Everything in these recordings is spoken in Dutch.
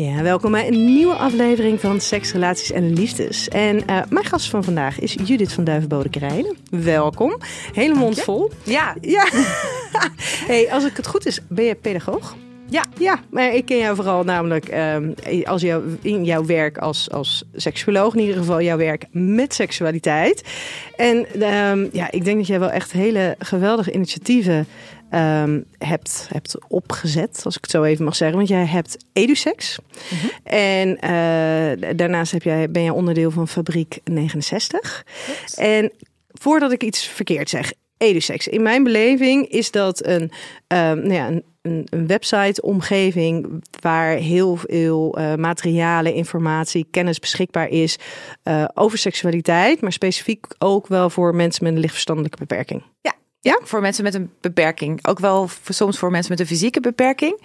Ja, welkom bij een nieuwe aflevering van Seks, Relaties en Liefdes. En uh, mijn gast van vandaag is Judith van Duivenbode Welkom. Hele mond vol. Ja. ja. hey, als ik het goed is, ben je pedagoog? Ja. ja, maar ik ken jou vooral namelijk um, als jou, in jouw werk als, als seksuoloog, in ieder geval jouw werk met seksualiteit. En um, ja, ik denk dat jij wel echt hele geweldige initiatieven um, hebt, hebt opgezet, als ik het zo even mag zeggen. Want jij hebt EduSex. Mm -hmm. En uh, daarnaast heb jij, ben jij onderdeel van Fabriek 69. Yes. En voordat ik iets verkeerd zeg, EduSex. In mijn beleving is dat een, um, nou ja, een, een, een website-omgeving waar heel veel uh, materialen, informatie, kennis beschikbaar is uh, over seksualiteit, maar specifiek ook wel voor mensen met een lichtverstandelijke beperking. Ja, ja, voor mensen met een beperking. Ook wel soms voor mensen met een fysieke beperking.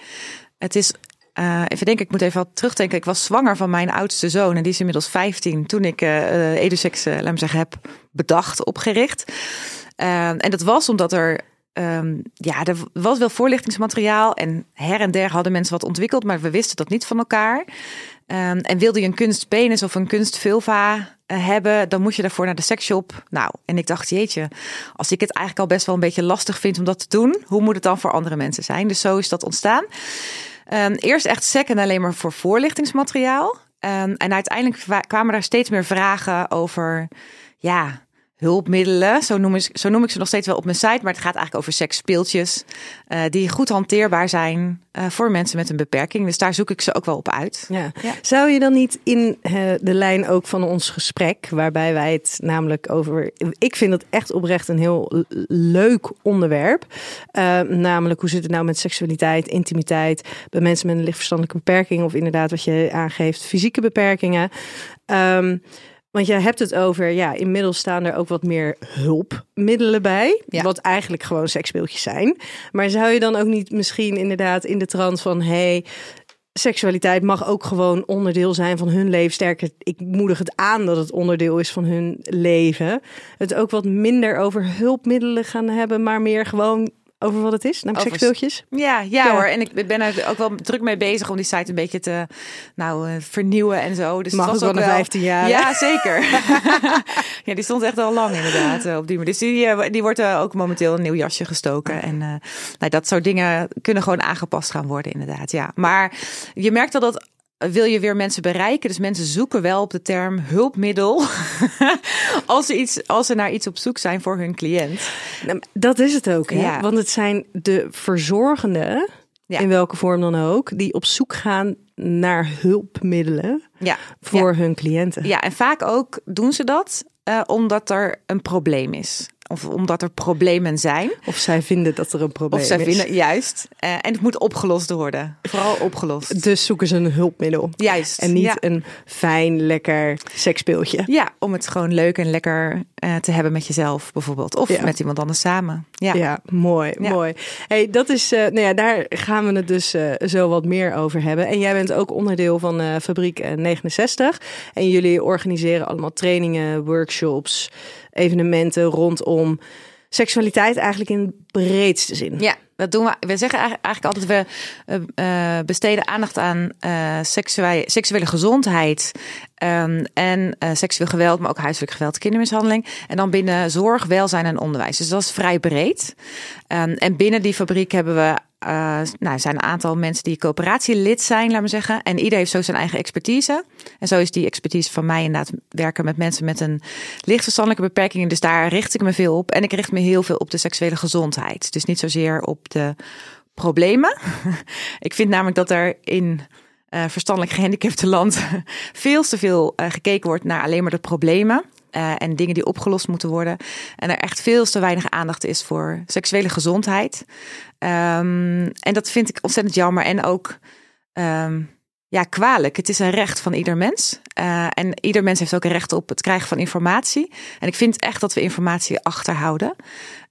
Het is, uh, even denken, ik moet even wat terugdenken. Ik was zwanger van mijn oudste zoon en die is inmiddels 15 toen ik uh, Edusex, uh, laat me zeggen, heb bedacht, opgericht. en dat was omdat er Um, ja, er was wel voorlichtingsmateriaal en her en der hadden mensen wat ontwikkeld, maar we wisten dat niet van elkaar. Um, en wilde je een kunstpenis of een kunstvulva uh, hebben, dan moet je daarvoor naar de seksshop. Nou, en ik dacht, jeetje, als ik het eigenlijk al best wel een beetje lastig vind om dat te doen, hoe moet het dan voor andere mensen zijn? Dus zo is dat ontstaan. Um, eerst echt second alleen maar voor voorlichtingsmateriaal. en uiteindelijk kwamen daar steeds meer vragen over, ja, hulpmiddelen. Zo noem, ik, zo noem ik ze nog steeds wel op mijn site. Maar het gaat eigenlijk over seksspeeltjes. Uh, die goed hanteerbaar zijn uh, voor mensen met een beperking. Dus daar zoek ik ze ook wel op uit. Ja. ja. Zou je dan niet in uh, de lijn ook van ons gesprek, waarbij wij het namelijk over. Ik vind het echt oprecht een heel leuk onderwerp. namelijk hoe zit het nou met seksualiteit, intimiteit bij mensen met een lichtverstandelijke beperking. Of inderdaad, wat je aangeeft, fysieke beperkingen. Um, want jij hebt het over, ja, inmiddels staan er ook wat meer hulpmiddelen bij. Ja. Wat eigenlijk gewoon seksspeeltjes zijn. Maar zou je dan ook niet misschien inderdaad in de trant van... hey, seksualiteit mag ook gewoon onderdeel zijn van hun leven. Sterker, ik moedig het aan dat het onderdeel is van hun leven. Het ook wat minder over hulpmiddelen gaan hebben, maar meer gewoon over wat het is, namelijk seksspeeltjes? Ja, ja, ja, hoor. En ik ben er ook wel druk mee bezig om die site een beetje te nou, uh, vernieuwen en zo. Dus Mag het was ook wel 15 jaar. Ja, zeker. ja, die stond echt al lang inderdaad uh, op die manier. Dus die, uh, die wordt ook momenteel een nieuw jasje gestoken. En nou, dat soort dingen kunnen gewoon aangepast gaan worden inderdaad. Ja, maar je merkt dat dat wil je weer mensen bereiken. Dus mensen zoeken wel op de term hulpmiddel als, ze iets, als ze naar iets op zoek zijn voor hun cliënt. Nou, dat is het ook, hè? Ja. want het zijn de verzorgenden, ja. in welke vorm dan ook, die op zoek gaan naar hulpmiddelen ja. voor hun cliënten. Ja, en vaak ook doen ze dat uh, omdat er een probleem is. Of omdat er problemen zijn. Of zij vinden dat er een probleem is. Of zij vinden, juist. Uh, en het moet opgelost worden. Vooral opgelost. Dus zoeken ze een hulpmiddel. Juist. En niet ja. een fijn, lekker seksspeeltje. Ja, om het gewoon leuk en lekker uh, te hebben met jezelf bijvoorbeeld. Of ja. met iemand anders samen. Ja, ja mooi, mooi. Hey, dat is, uh, nou ja, daar gaan we het dus zo wat meer over hebben. En jij bent ook onderdeel van Fabriek 69. En jullie organiseren allemaal trainingen, workshops evenementen rondom seksualiteit eigenlijk in breedste zin. Ja, dat doen we. We zeggen eigenlijk altijd we uh, besteden aandacht aan uh, seksuele, seksuele gezondheid um, en seksueel geweld, maar ook huiselijk geweld, kindermishandeling. En dan binnen zorg, welzijn en onderwijs. Dus dat is vrij breed. Um, en binnen die fabriek hebben we nou, zijn een aantal mensen die coöperatielid zijn, laat maar zeggen. En ieder heeft zo zijn eigen expertise. En zo is die expertise van mij inderdaad werken met mensen met een lichtverstandelijke beperking. Dus daar richt ik me veel op. En ik richt me heel veel op de seksuele gezondheid. Dus niet zozeer op de problemen. ik vind namelijk dat er in uh, verstandelijk gehandicapte land veel te veel uh, gekeken wordt naar alleen maar de problemen. Uh, en dingen die opgelost moeten worden. En er echt veel te weinig aandacht is voor seksuele gezondheid. Um, en dat vind ik ontzettend jammer. En ook um, ja, kwalijk. Het is een recht van ieder mens. Uh, en ieder mens heeft ook een recht op het krijgen van informatie. En ik vind echt dat we informatie achterhouden.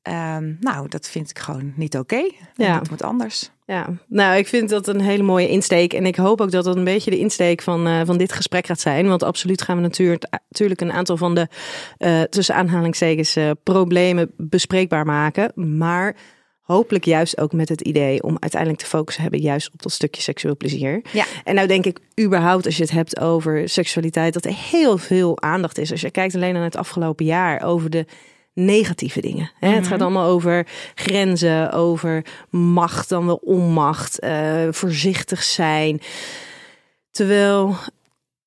Um, nou, dat vind ik gewoon niet oké. Okay. Ja. Dat moet anders. Ja, nou, ik vind dat een hele mooie insteek. En ik hoop ook dat dat een beetje de insteek van, uh, van dit gesprek gaat zijn. Want absoluut gaan we natuurlijk, natuurlijk een aantal van de, uh, tussen aanhalingstekens, uh, problemen bespreekbaar maken. Maar hopelijk juist ook met het idee om uiteindelijk te focussen hebben juist op dat stukje seksueel plezier. Ja. En nou denk ik überhaupt als je het hebt over seksualiteit dat er heel veel aandacht is. Als je kijkt alleen naar het afgelopen jaar over de negatieve dingen. Hè? Het gaat mhm. allemaal over grenzen, over macht dan wel onmacht, uh, voorzichtig zijn. Terwijl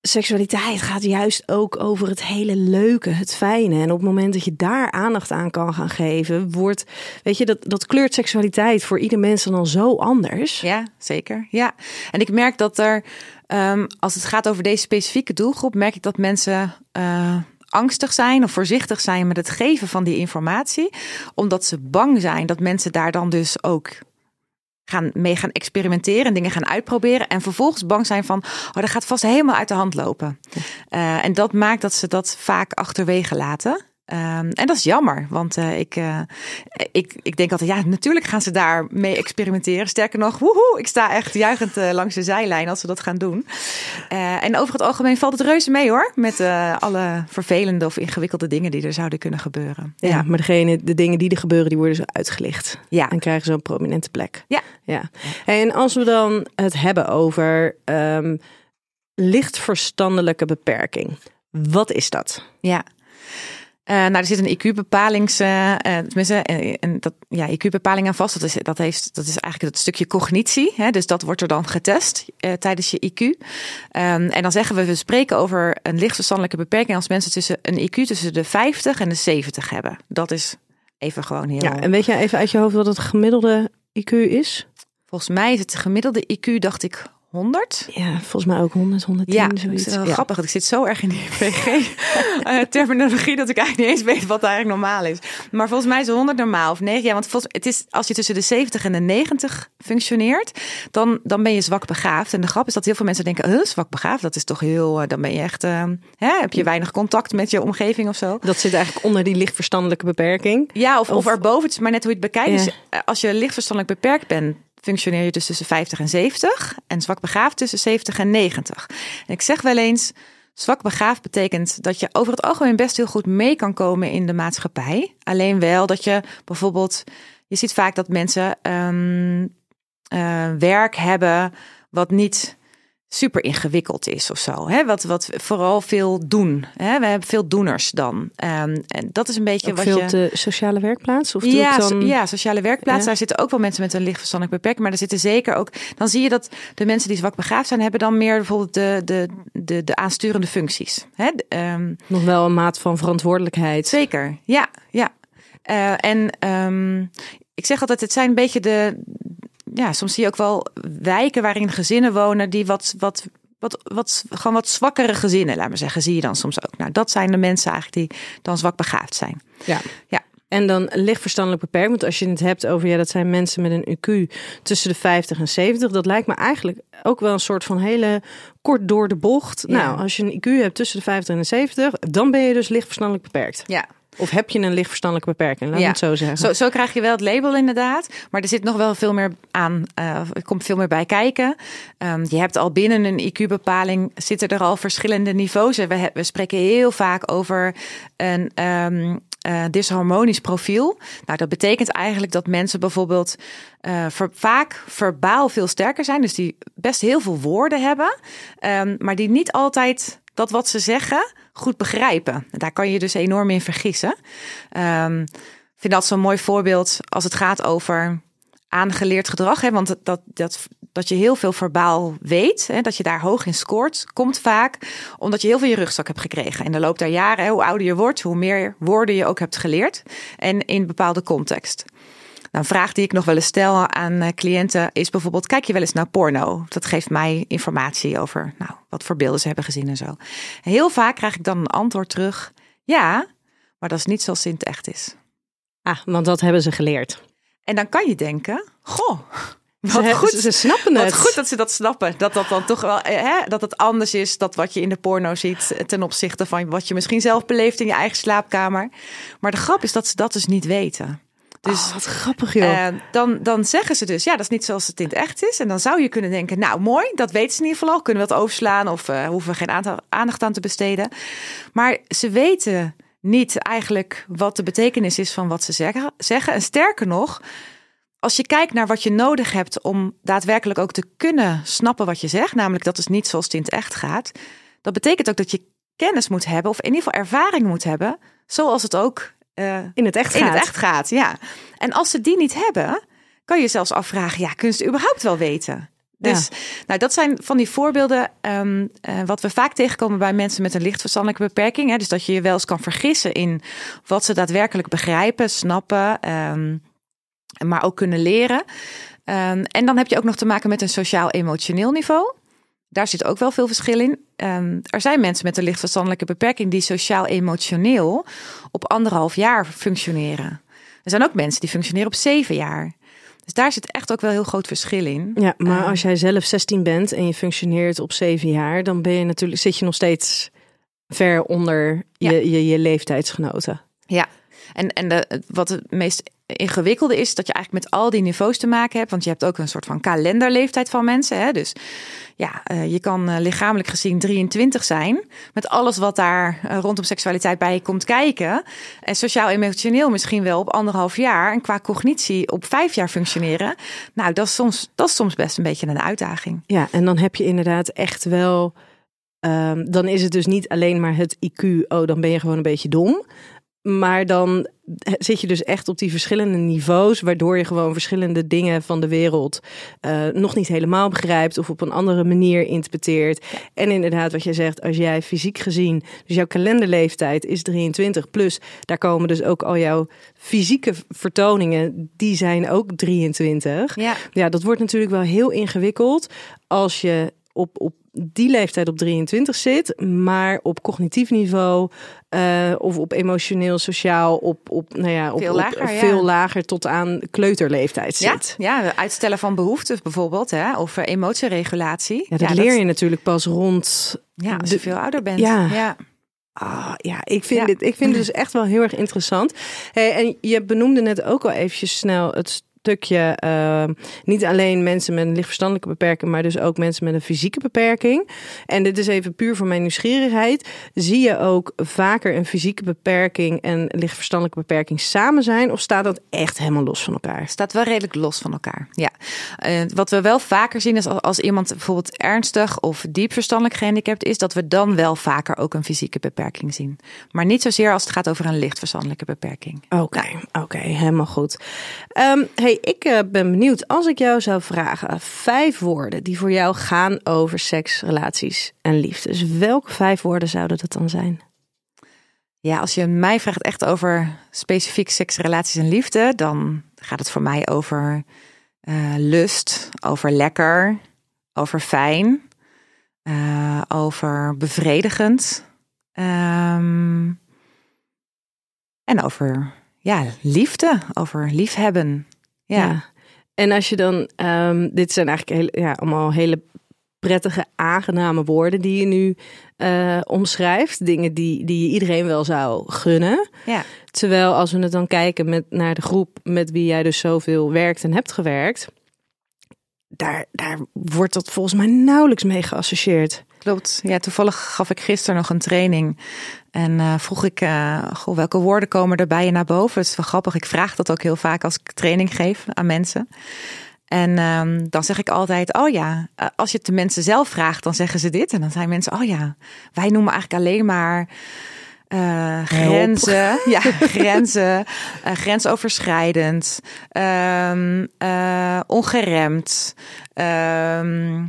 seksualiteit gaat juist ook over het hele leuke, het fijne. En op het moment dat je daar aandacht aan kan gaan geven, wordt, weet je, dat, dat kleurt seksualiteit voor ieder mens dan al zo anders. Ja, zeker. Ja. En ik merk dat er, um, als het gaat over deze specifieke doelgroep, merk ik dat mensen. Uh, angstig zijn of voorzichtig zijn met het geven van die informatie, omdat ze bang zijn dat mensen daar dan dus ook gaan mee gaan experimenteren en dingen gaan uitproberen. En vervolgens bang zijn van, oh, dat gaat vast helemaal uit de hand lopen. Uh, en dat maakt dat ze dat vaak achterwege laten. Um, en dat is jammer, want uh, ik, uh, ik, ik denk altijd, ja, natuurlijk gaan ze daar mee experimenteren. Sterker nog, woehoe, ik sta echt juichend uh, langs de zijlijn als ze dat gaan doen. en over het algemeen valt het reuze mee hoor, met alle vervelende of ingewikkelde dingen die er zouden kunnen gebeuren. Ja, ja, maar degene, de dingen die er gebeuren, die worden zo uitgelicht. Ja. En krijgen zo'n prominente plek. Ja. ja. En als we dan het hebben over um, lichtverstandelijke beperking. Wat is dat? Ja. Uh, nou, er zit een IQ-bepalings, uh, tenminste, en dat, ja, IQ-bepaling aan vast. Dat is, dat, heeft, dat is eigenlijk het stukje cognitie. Hè, dus dat wordt er dan getest uh, tijdens je IQ. Um, en dan zeggen we, we spreken over een lichtverstandelijke beperking als mensen tussen een IQ tussen de 50 en de 70 hebben. Dat is even gewoon heel. Ja, en weet je even uit je hoofd wat het gemiddelde IQ is? Volgens mij is het gemiddelde IQ, dacht ik, 100? Ja, volgens mij ook 100, 110, ja, zoiets. Het is wel grappig. Ik zit zo erg in die PG-terminologie dat ik eigenlijk niet eens weet wat eigenlijk normaal is. Maar volgens mij is 100 normaal of 9. Ja, want volgens, het is, als je tussen de 70 en de 90 functioneert, dan, dan ben je zwak begaafd. En de grap is dat heel veel mensen denken, huh, zwak begaafd, dat is toch heel, uh, dan ben je echt, uh, hè, heb je weinig contact met je omgeving of zo. Dat zit eigenlijk onder die lichtverstandelijke beperking. Ja, of, of, of erboven. Het is maar net hoe je het bekijkt. Dus als je lichtverstandelijk beperkt bent, functioneer je dus tussen 50 en 70 en zwak begaafd tussen 70 en 90. En ik zeg wel eens, zwak begaafd betekent dat je over het algemeen best heel goed mee kan komen in de maatschappij. Alleen wel dat je bijvoorbeeld, je ziet vaak dat mensen um, uh, werk hebben wat niet super ingewikkeld is of zo. Hè? Wat, wat vooral veel doen. Hè? We hebben veel doeners dan. Um, en dat is een beetje ook wat veel je... de sociale werkplaats? Of ja, dan... ja, sociale werkplaats. Daar zitten ook wel mensen met een lichtverstandelijk beperking. Maar er zitten zeker ook... Dan zie je dat de mensen die zwak begaafd zijn... hebben dan meer bijvoorbeeld de, de, de, de aansturende functies. Hè? Um, Nog wel een maat van verantwoordelijkheid. Zeker, ja. ja. Uh, en um, ik zeg altijd, het zijn een beetje de, ja, soms zie je ook wel wijken waarin gezinnen wonen die wat, wat, wat, wat, gewoon wat zwakkere gezinnen, laat maar zeggen, zie je dan soms ook. Nou, dat zijn de mensen eigenlijk die dan zwak begaafd zijn. Ja. ja. En dan licht verstandelijk beperkt. Want als je het hebt over, ja, dat zijn mensen met een IQ tussen de 50 en 70. Dat lijkt me eigenlijk ook wel een soort van hele kort door de bocht. Ja. Nou, als je een IQ hebt tussen de 50 en de 70, dan ben je dus licht verstandelijk beperkt. Ja, of heb je een lichtverstandelijke beperking? Laat ja. het zo zeggen. Zo, zo krijg je wel het label inderdaad. Maar er zit nog wel veel meer aan. Uh, er komt veel meer bij kijken. Um, je hebt al binnen een IQ-bepaling zitten er al verschillende niveaus. We, we spreken heel vaak over een um, uh, disharmonisch profiel. Nou, dat betekent eigenlijk dat mensen bijvoorbeeld uh, ver, vaak verbaal veel sterker zijn. Dus die best heel veel woorden hebben. Um, maar die niet altijd dat wat ze zeggen goed begrijpen. Daar kan je dus enorm in vergissen. Um, ik vind dat zo'n mooi voorbeeld als het gaat over aangeleerd gedrag. Hè? Want dat, dat, dat je heel veel verbaal weet, hè? dat je daar hoog in scoort, komt vaak omdat je heel veel je rugzak hebt gekregen. In de loop der jaren, hoe ouder je wordt, hoe meer woorden je ook hebt geleerd. En in bepaalde context. Een vraag die ik nog wel eens stel aan eh, cliënten is bijvoorbeeld: kijk je wel eens naar porno? Dat geeft mij informatie over nou, wat voor beelden ze hebben gezien en zo. En heel vaak krijg ik dan een antwoord terug: ja, maar dat is niet zoals Sint echt is. Ah, want dat hebben ze geleerd. En dan kan je denken: goh. Wat Wat goed, Ze snappen het. wat goed dat ze dat snappen. Dat dat dan toch wel, eh, hè, dat het anders is dat wat je in de porno ziet eh, ten opzichte van wat je misschien zelf beleeft in je eigen slaapkamer. Maar de grap is dat ze dat dus niet weten. Dus Oh, wat grappig joh. dan, dan zeggen ze dus, ja, dat is niet zoals het in het echt is. En dan zou je kunnen denken, nou mooi, dat weten ze in ieder geval al. Kunnen we dat overslaan of eh, hoeven we geen aandacht aan te besteden. Maar ze weten niet eigenlijk wat de betekenis is van wat ze zeggen. zeggen. En sterker nog, als je kijkt naar wat je nodig hebt om daadwerkelijk ook te kunnen snappen wat je zegt, namelijk dat is niet zoals het in het echt gaat, dat betekent ook dat je kennis moet hebben, of in ieder geval ervaring moet hebben, zoals het ook eh, in het echt in gaat. het echt gaat. Ja. En als ze die niet hebben, kan je zelfs afvragen, ja, kunnen ze überhaupt wel weten? Dus nou, dat zijn van die voorbeelden ehm, eh, wat we vaak tegenkomen bij mensen met een licht verstandelijke beperking. Hè? Dus dat je je wel eens kan vergissen in wat ze daadwerkelijk begrijpen, snappen, ehm, maar ook kunnen leren. Ehm, en dan heb je ook nog te maken met een sociaal-emotioneel niveau. Daar zit ook wel veel verschil in. Ehm, er zijn mensen met een licht verstandelijke beperking die sociaal-emotioneel op anderhalf jaar functioneren. Er zijn ook mensen die functioneren op zeven jaar. Dus daar zit echt ook wel heel groot verschil in. Ja, maar Eh. als jij zelf 16 bent en je functioneert op 7 jaar, dan ben je natuurlijk, zit je nog steeds ver onder Ja. je, je, je leeftijdsgenoten. Ja, en, en wat het meest ingewikkelde is, dat je eigenlijk met al die niveaus te maken hebt. Want je hebt ook een soort van kalenderleeftijd van mensen. Hè? Dus ja, eh, je kan eh, lichamelijk gezien 23 zijn. Met alles wat daar eh, rondom seksualiteit bij komt kijken. En sociaal-emotioneel misschien wel op anderhalf jaar. En qua cognitie op vijf jaar functioneren. Nou, dat is soms, dat is soms best een beetje een uitdaging. Ja, en dan heb je inderdaad echt wel. ehm, dan is het dus niet alleen maar het IQ, oh, dan ben je gewoon een beetje dom. Maar dan zit je dus echt op die verschillende niveaus, waardoor je gewoon verschillende dingen van de wereld eh, nog niet helemaal begrijpt of op een andere manier interpreteert. En inderdaad, wat jij zegt, als jij fysiek gezien, dus jouw kalenderleeftijd is 23 plus, daar komen dus ook al jouw fysieke vertoningen, die zijn ook 23. Ja, Ja, dat wordt natuurlijk wel heel ingewikkeld als je op, op die leeftijd op 23 zit, maar op cognitief niveau eh, of op emotioneel, sociaal, op, op, nou ja, op, Veel op- lager, ja. veel lager tot aan kleuterleeftijd ja, zit. ja, uitstellen van behoeftes bijvoorbeeld. Hè? Of eh, emotieregulatie. Ja, dat leer je natuurlijk pas rond. Ja, als de- je veel ouder bent. Ja. ja. Ah, ja, ik vind, Ja. Dit, ik vind het dus echt wel heel erg interessant. Hey, en je benoemde net ook al eventjes snel het stukje, eh, niet alleen mensen met een lichtverstandelijke beperking, maar dus ook mensen met een fysieke beperking. En dit is even puur voor mijn nieuwsgierigheid. Zie je ook vaker een fysieke beperking en lichtverstandelijke beperking samen zijn? Of staat dat echt helemaal los van elkaar? staat wel redelijk los van elkaar. Ja. Eh, wat we wel vaker zien is als, als iemand bijvoorbeeld ernstig of diep verstandelijk gehandicapt is, dat we dan wel vaker ook een fysieke beperking zien. Maar niet zozeer als het gaat over een licht verstandelijke beperking. Oké, oké, helemaal goed. Ehm, hey, ik eh, ben benieuwd als ik jou zou vragen vijf woorden die voor jou gaan over seks, relaties en liefde. Dus welke vijf woorden zouden dat dan zijn? Ja, als je mij vraagt echt over specifiek seks, relaties en liefde, dan gaat het voor mij over eh, lust, over lekker, over fijn, eh, over bevredigend. ehm, en over ja, liefde, over liefhebben. Ja. En als je dan, ehm, dit zijn eigenlijk hele, ja, allemaal hele prettige, aangename woorden die je nu eh, omschrijft. Dingen die, die je iedereen wel zou gunnen. ja. Terwijl als we het dan kijken met, naar de groep met wie jij dus zoveel werkt en hebt gewerkt. Daar, daar wordt dat volgens mij nauwelijks mee geassocieerd. Klopt. Ja, toevallig gaf ik gisteren nog een training. En eh, vroeg ik, eh, goh, welke woorden komen er bij je naar boven? Het is wel grappig. Ik vraag dat ook heel vaak als ik training geef aan mensen. En ehm, dan zeg ik altijd, oh ja, eh, als je het de mensen zelf vraagt, dan zeggen ze dit. En dan zijn mensen, oh ja, wij noemen eigenlijk alleen maar grenzen. Ja, grenzen. eh, grensoverschrijdend. ehm, eh, ongeremd. ehm,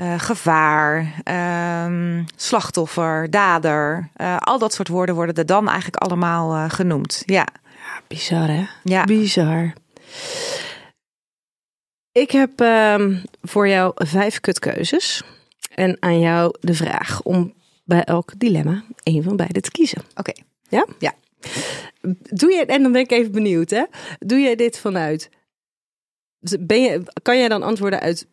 eh, gevaar, ehm, slachtoffer, dader. eh, al dat soort woorden worden er dan eigenlijk allemaal eh, genoemd. Ja, Bizar hè? ja. Bizar. Ik heb ehm, voor jou vijf kutkeuzes. En aan jou de vraag om bij elk dilemma één van beide te kiezen. Oké. Ja? Ja. Doe je, en dan ben ik even benieuwd, hè? Doe jij dit vanuit. Ben je, kan jij dan antwoorden uit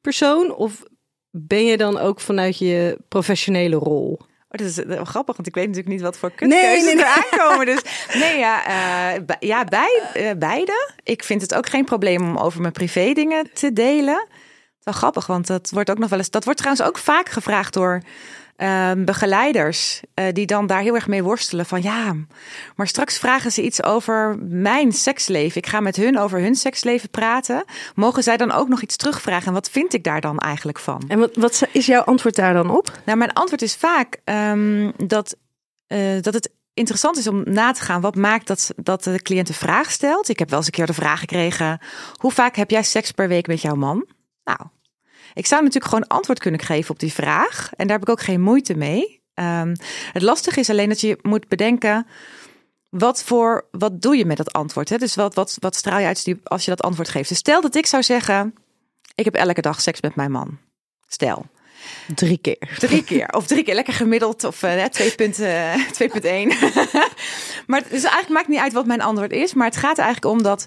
privépersoon? Of ben je dan ook vanuit je professionele rol? Oh, dat is eh, grappig, want ik weet natuurlijk niet wat voor Nee, kutkeuzes nee, nee. er aankomen. Dus nee, ja, eh, ja bij, eh, beide. Ik vind het ook geen probleem om over mijn privé dingen te delen. Wel grappig, want dat wordt ook nog wel eens. Dat wordt trouwens ook vaak gevraagd door ehm, begeleiders eh, die dan daar heel erg mee worstelen. Van ja, maar straks vragen ze iets over mijn seksleven. Ik ga met hun over hun seksleven praten. Mogen zij dan ook nog iets terugvragen? En wat vind ik daar dan eigenlijk van? En wat, wat is jouw antwoord daar dan op? Nou, mijn antwoord is vaak ehm, dat, eh, dat het interessant is om na te gaan wat maakt dat, dat de cliënt een vraag stelt. Ik heb wel eens een keer de vraag gekregen: hoe vaak heb jij seks per week met jouw man? Nou, ik zou natuurlijk gewoon antwoord kunnen geven op die vraag. En daar heb ik ook geen moeite mee. Ehm, het lastige is alleen dat je moet bedenken. Wat, voor, wat doe je met dat antwoord? Hè? Dus wat, wat, wat straal je uit als je dat antwoord geeft? Dus stel dat ik zou zeggen: Ik heb elke dag seks met mijn man. Stel. Drie keer. Drie keer. Of drie keer lekker gemiddeld. Of eh, 2.1. maar het is eigenlijk maakt niet uit wat mijn antwoord is. Maar het gaat eigenlijk om dat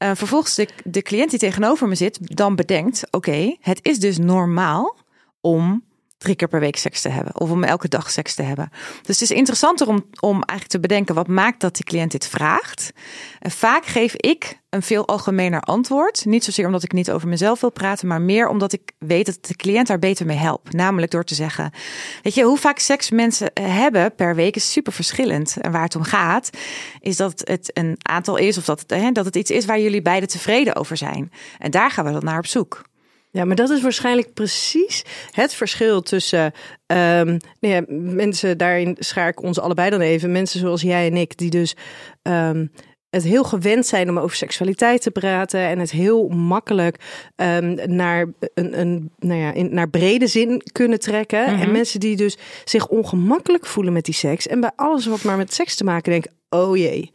eh, vervolgens de, de cliënt die tegenover me zit dan bedenkt. Oké, het is dus normaal om drie keer per week seks te hebben. Of om elke dag seks te hebben. Dus het is interessanter om, om eigenlijk te bedenken wat maakt dat die cliënt dit vraagt. En vaak geef ik een veel algemener antwoord. Niet zozeer omdat ik niet over mezelf wil praten, maar meer omdat ik weet dat de cliënt daar beter mee helpt. Namelijk door te zeggen: Weet je, hoe vaak seks mensen eh, hebben per week is super verschillend. En waar het om gaat, is dat het een aantal is of dat het, hè, dat het iets is waar jullie beiden tevreden over zijn. En daar gaan we dan naar op zoek. Ja, maar dat is waarschijnlijk precies het verschil tussen ehm, nou ja, mensen, daarin schaar ik ons allebei dan even, mensen zoals jij en ik, die dus ehm, het heel gewend zijn om over seksualiteit te praten en het heel makkelijk ehm, naar, een, een, nou ja, in, naar brede zin kunnen trekken. En mensen die dus zich ongemakkelijk voelen met die seks en bij alles wat maar met seks te maken denken, oh jee,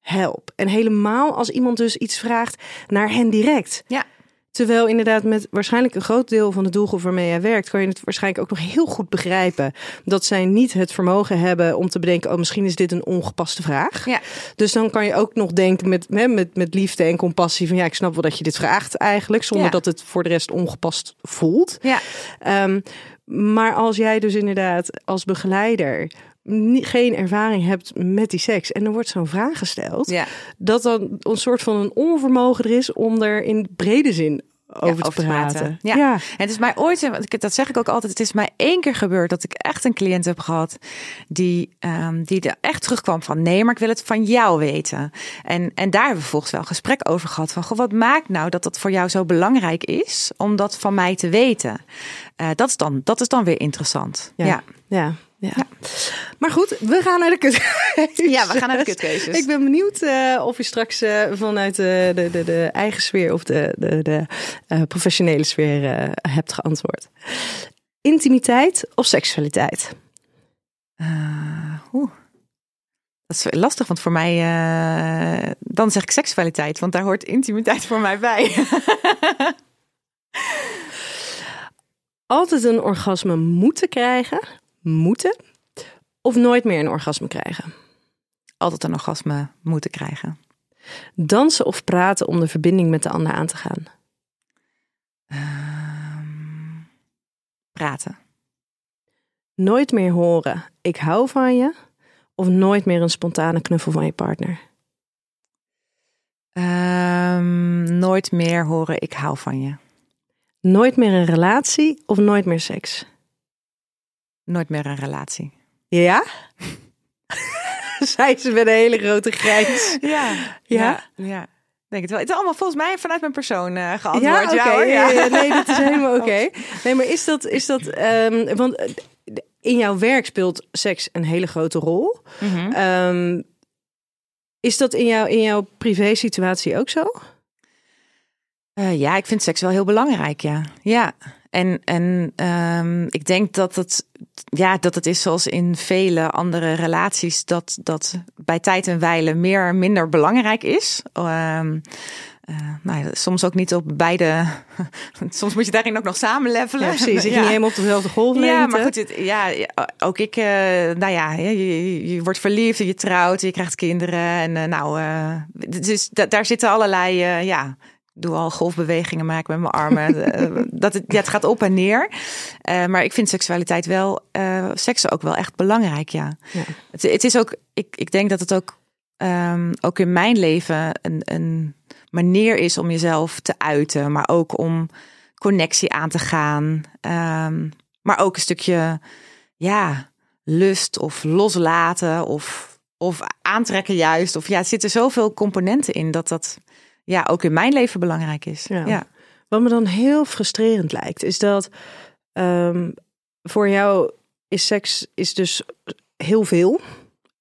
help. En helemaal als iemand dus iets vraagt naar hen direct. Ja. Terwijl inderdaad met waarschijnlijk een groot deel van de doelgroep waarmee jij werkt, kan je het waarschijnlijk ook nog heel goed begrijpen dat zij niet het vermogen hebben om te bedenken, oh misschien is dit een ongepaste vraag. Ja. Dus dan kan je ook nog denken met, met, met liefde en compassie van ja, ik snap wel dat je dit vraagt eigenlijk, zonder Ja. dat het voor de rest ongepast voelt. Ja. Ehm, maar als jij dus inderdaad als begeleider niet, geen ervaring hebt met die seks en er wordt zo'n vraag gesteld, Ja. dat dan een soort van een onvermogen er is om er in brede zin over, te, praten. Ja. Ja. En het is mij ooit, dat zeg ik ook altijd, het is mij één keer gebeurd dat ik echt een cliënt heb gehad die, ehm, die er echt terugkwam van nee, maar ik wil het van jou weten. En, en daar hebben we vervolgens wel een gesprek over gehad van goh, wat maakt nou dat dat voor jou zo belangrijk is om dat van mij te weten? Eh, dat, is dan, dat is dan weer interessant. Ja. Ja. Ja. Ja. Maar goed, we gaan naar de kut. Ja, we gaan naar de kutkeuzes. Ik ben benieuwd eh, of je straks eh, vanuit de, de, de, de eigen sfeer of de, de, de eh, professionele sfeer eh, hebt geantwoord. Intimiteit of seksualiteit? Eh, oeh. Dat is lastig, want voor mij, eh, dan zeg ik seksualiteit, want daar hoort intimiteit voor mij bij. Altijd een orgasme moeten krijgen, moeten, of nooit meer een orgasme krijgen? Altijd een orgasme moeten krijgen. Dansen of praten om de verbinding met de ander aan te gaan? Ehm, praten. Nooit meer horen, ik hou van je, of nooit meer een spontane knuffel van je partner? Ehm, nooit meer horen, ik hou van je. Nooit meer een relatie of nooit meer seks? Nooit meer een relatie. Ja? Zei ze met een hele grote grijns. Ja. Ja? Ja. Denk het wel. Het is allemaal volgens mij vanuit mijn persoon eh Ja, geantwoord. oké. hoor, ja, ja, nee, dat is helemaal oké. Nee, maar is dat, is dat, ehm, want eh, in jouw werk speelt seks een hele grote rol. Mhm. Ehm, is dat in, jou, in jouw privé situatie ook zo? Eh, ja, ik vind seks wel heel belangrijk, ja. Ja, en, en ehm, ik denk dat het ja, dat het is zoals in vele andere relaties, dat, dat bij tijd en wijle meer minder belangrijk is. Eh, nou ja, soms ook niet op beide. soms moet je daarin ook nog samen levelen. Ja, precies. Zit je niet helemaal op dezelfde golf. Ja, maar goed, het, ja, ook ik, uh, nou ja, je, je, wordt verliefd, je trouwt, je krijgt kinderen. En uh, nou, dus daar zitten allerlei, ja, doe al golfbewegingen maken met mijn armen. dat het, ja, het gaat op en neer. Uh, maar ik vind seksualiteit wel, uh, seks ook wel echt belangrijk, ja. ja. Het, het, is ook, ik, ik denk dat het ook, um, ook in mijn leven een, een manier is om jezelf te uiten, maar ook om connectie aan te gaan. Um, maar ook een stukje, ja, lust of loslaten of, of aantrekken juist. Of ja, er zitten zoveel componenten in dat dat ja, ook in mijn leven belangrijk is. Ja. Wat me dan heel frustrerend lijkt, is dat um, voor jou is seks is dus heel veel.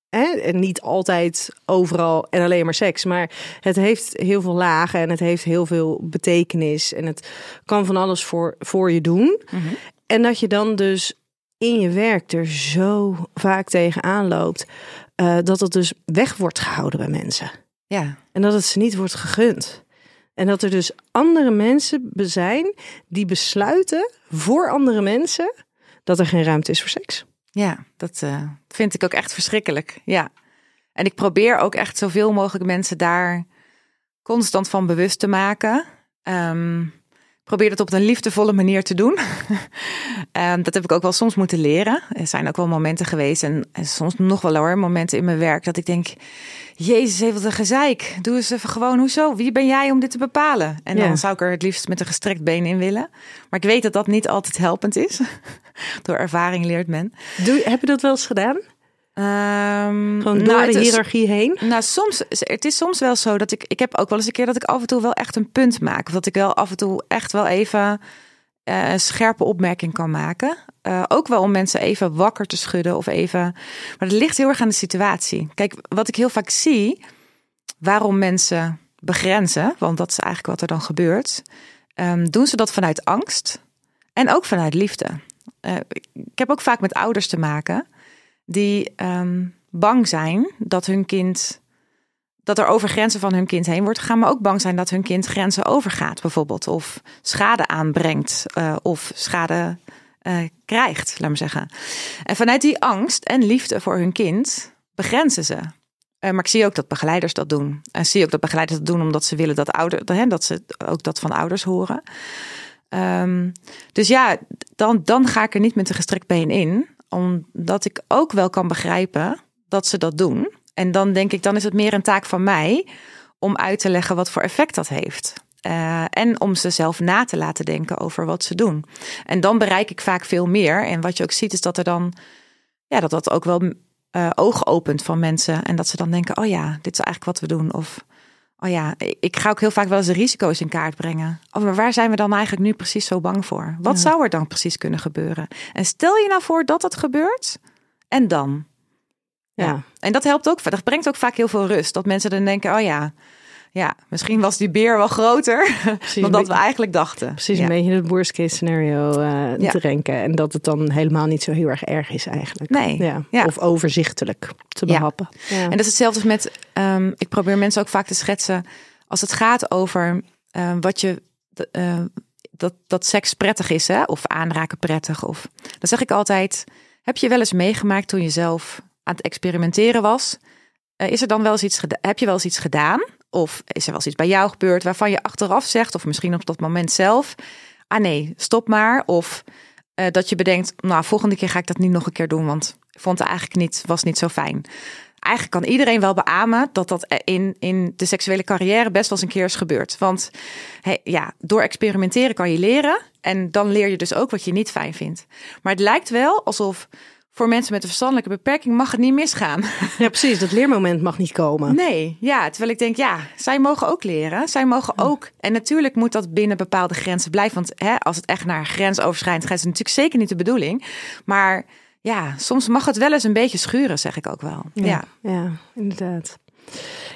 Hè? En niet altijd overal en alleen maar seks. Maar het heeft heel veel lagen en het heeft heel veel betekenis. En het kan van alles voor, voor je doen. Mm -hmm. En dat je dan dus in je werk er zo vaak tegenaan loopt. Uh, dat het dus weg wordt gehouden bij mensen. Ja. En dat het ze niet wordt gegund. En dat er dus andere mensen zijn die besluiten voor andere mensen dat er geen ruimte is voor seks. Ja, dat uh, vind ik ook echt verschrikkelijk. Ja. En ik probeer ook echt zoveel mogelijk mensen daar constant van bewust te maken. Um, probeer het op een liefdevolle manier te doen. um, dat heb ik ook wel soms moeten leren. Er zijn ook wel momenten geweest en, en, soms nog wel hoor, momenten in mijn werk dat ik denk, Jezus, heeft wat een gezeik. Doe eens even gewoon, hoezo? Wie ben jij om dit te bepalen? En dan ja. zou ik er het liefst met een gestrekt been in willen. Maar ik weet dat dat niet altijd helpend is. Door ervaring leert men. Doe, heb je dat wel eens gedaan? Um, Gewoon door nou, de hiërarchie heen? Nou, soms, het is soms wel zo dat ik, ik heb ook wel eens een keer dat ik af en toe wel echt een punt maak. Of dat ik wel af en toe echt wel even een scherpe opmerking kan maken. Uh, ook wel om mensen even wakker te schudden of even. Maar het ligt heel erg aan de situatie. Kijk, wat ik heel vaak zie, waarom mensen begrenzen, want dat is eigenlijk wat er dan gebeurt, um, doen ze dat vanuit angst en ook vanuit liefde. Uh, ik heb ook vaak met ouders te maken die um, bang zijn dat hun kind dat er over grenzen van hun kind heen wordt gegaan, maar ook bang zijn dat hun kind grenzen overgaat, bijvoorbeeld, of schade aanbrengt uh, of schade uh, krijgt, laat me zeggen. En vanuit die angst en liefde voor hun kind begrenzen ze. Uh, maar ik zie ook dat begeleiders dat doen. En zie ook dat begeleiders dat doen omdat ze willen dat ouders, dat ze ook dat van ouders horen. Um, dus ja, dan, dan ga ik er niet met een gestrekt been in omdat ik ook wel kan begrijpen dat ze dat doen. En dan denk ik, dan is het meer een taak van mij om uit te leggen wat voor effect dat heeft. Uh, en om ze zelf na te laten denken over wat ze doen. En dan bereik ik vaak veel meer. En wat je ook ziet, is dat er dan, ja, dat dat ook wel uh, ogen opent van mensen. En dat ze dan denken: oh ja, dit is eigenlijk wat we doen. Of oh ja, ik ga ook heel vaak wel eens de risico's in kaart brengen. Oh, maar waar zijn we dan eigenlijk nu precies zo bang voor? Wat ja. zou er dan precies kunnen gebeuren? En stel je nou voor dat dat gebeurt, en dan? Ja. ja. En dat helpt ook, dat brengt ook vaak heel veel rust. Dat mensen dan denken, oh ja, ja, misschien was die beer wel groter precies, dan dat we eigenlijk dachten. Precies, ja. een beetje het worst case scenario uh, ja. denken. En dat het dan helemaal niet zo heel erg erg is eigenlijk. Nee. Ja. ja. Of overzichtelijk te behappen. En dat is hetzelfde als met, um, ik probeer mensen ook vaak te schetsen, als het gaat over uh, wat je, uh, dat, dat seks prettig is, hè? of aanraken prettig. Of, dan zeg ik altijd, heb je wel eens meegemaakt toen je zelf aan het experimenteren was? is er dan wel eens iets? Heb je wel eens iets gedaan? Of is er wel iets bij jou gebeurd waarvan je achteraf zegt, of misschien op dat moment zelf, ah nee, stop maar. Of uh, dat je bedenkt, nou, volgende keer ga ik dat niet nog een keer doen, want ik vond het eigenlijk niet, was niet zo fijn. Eigenlijk kan iedereen wel beamen dat dat in, in de seksuele carrière best wel eens een keer is gebeurd. Want hey, ja, door experimenteren kan je leren. En dan leer je dus ook wat je niet fijn vindt. Maar het lijkt wel alsof voor mensen met een verstandelijke beperking mag het niet misgaan. Ja, precies. Dat leermoment mag niet komen. Nee, ja. Terwijl ik denk, ja, zij mogen ook leren. Zij mogen ook. En natuurlijk moet dat binnen bepaalde grenzen blijven. Want hè, als het echt naar grensoverschrijdend gaat, is natuurlijk zeker niet de bedoeling. Maar ja, soms mag het wel eens een beetje schuren, zeg ik ook wel. Ja, ja, ja inderdaad.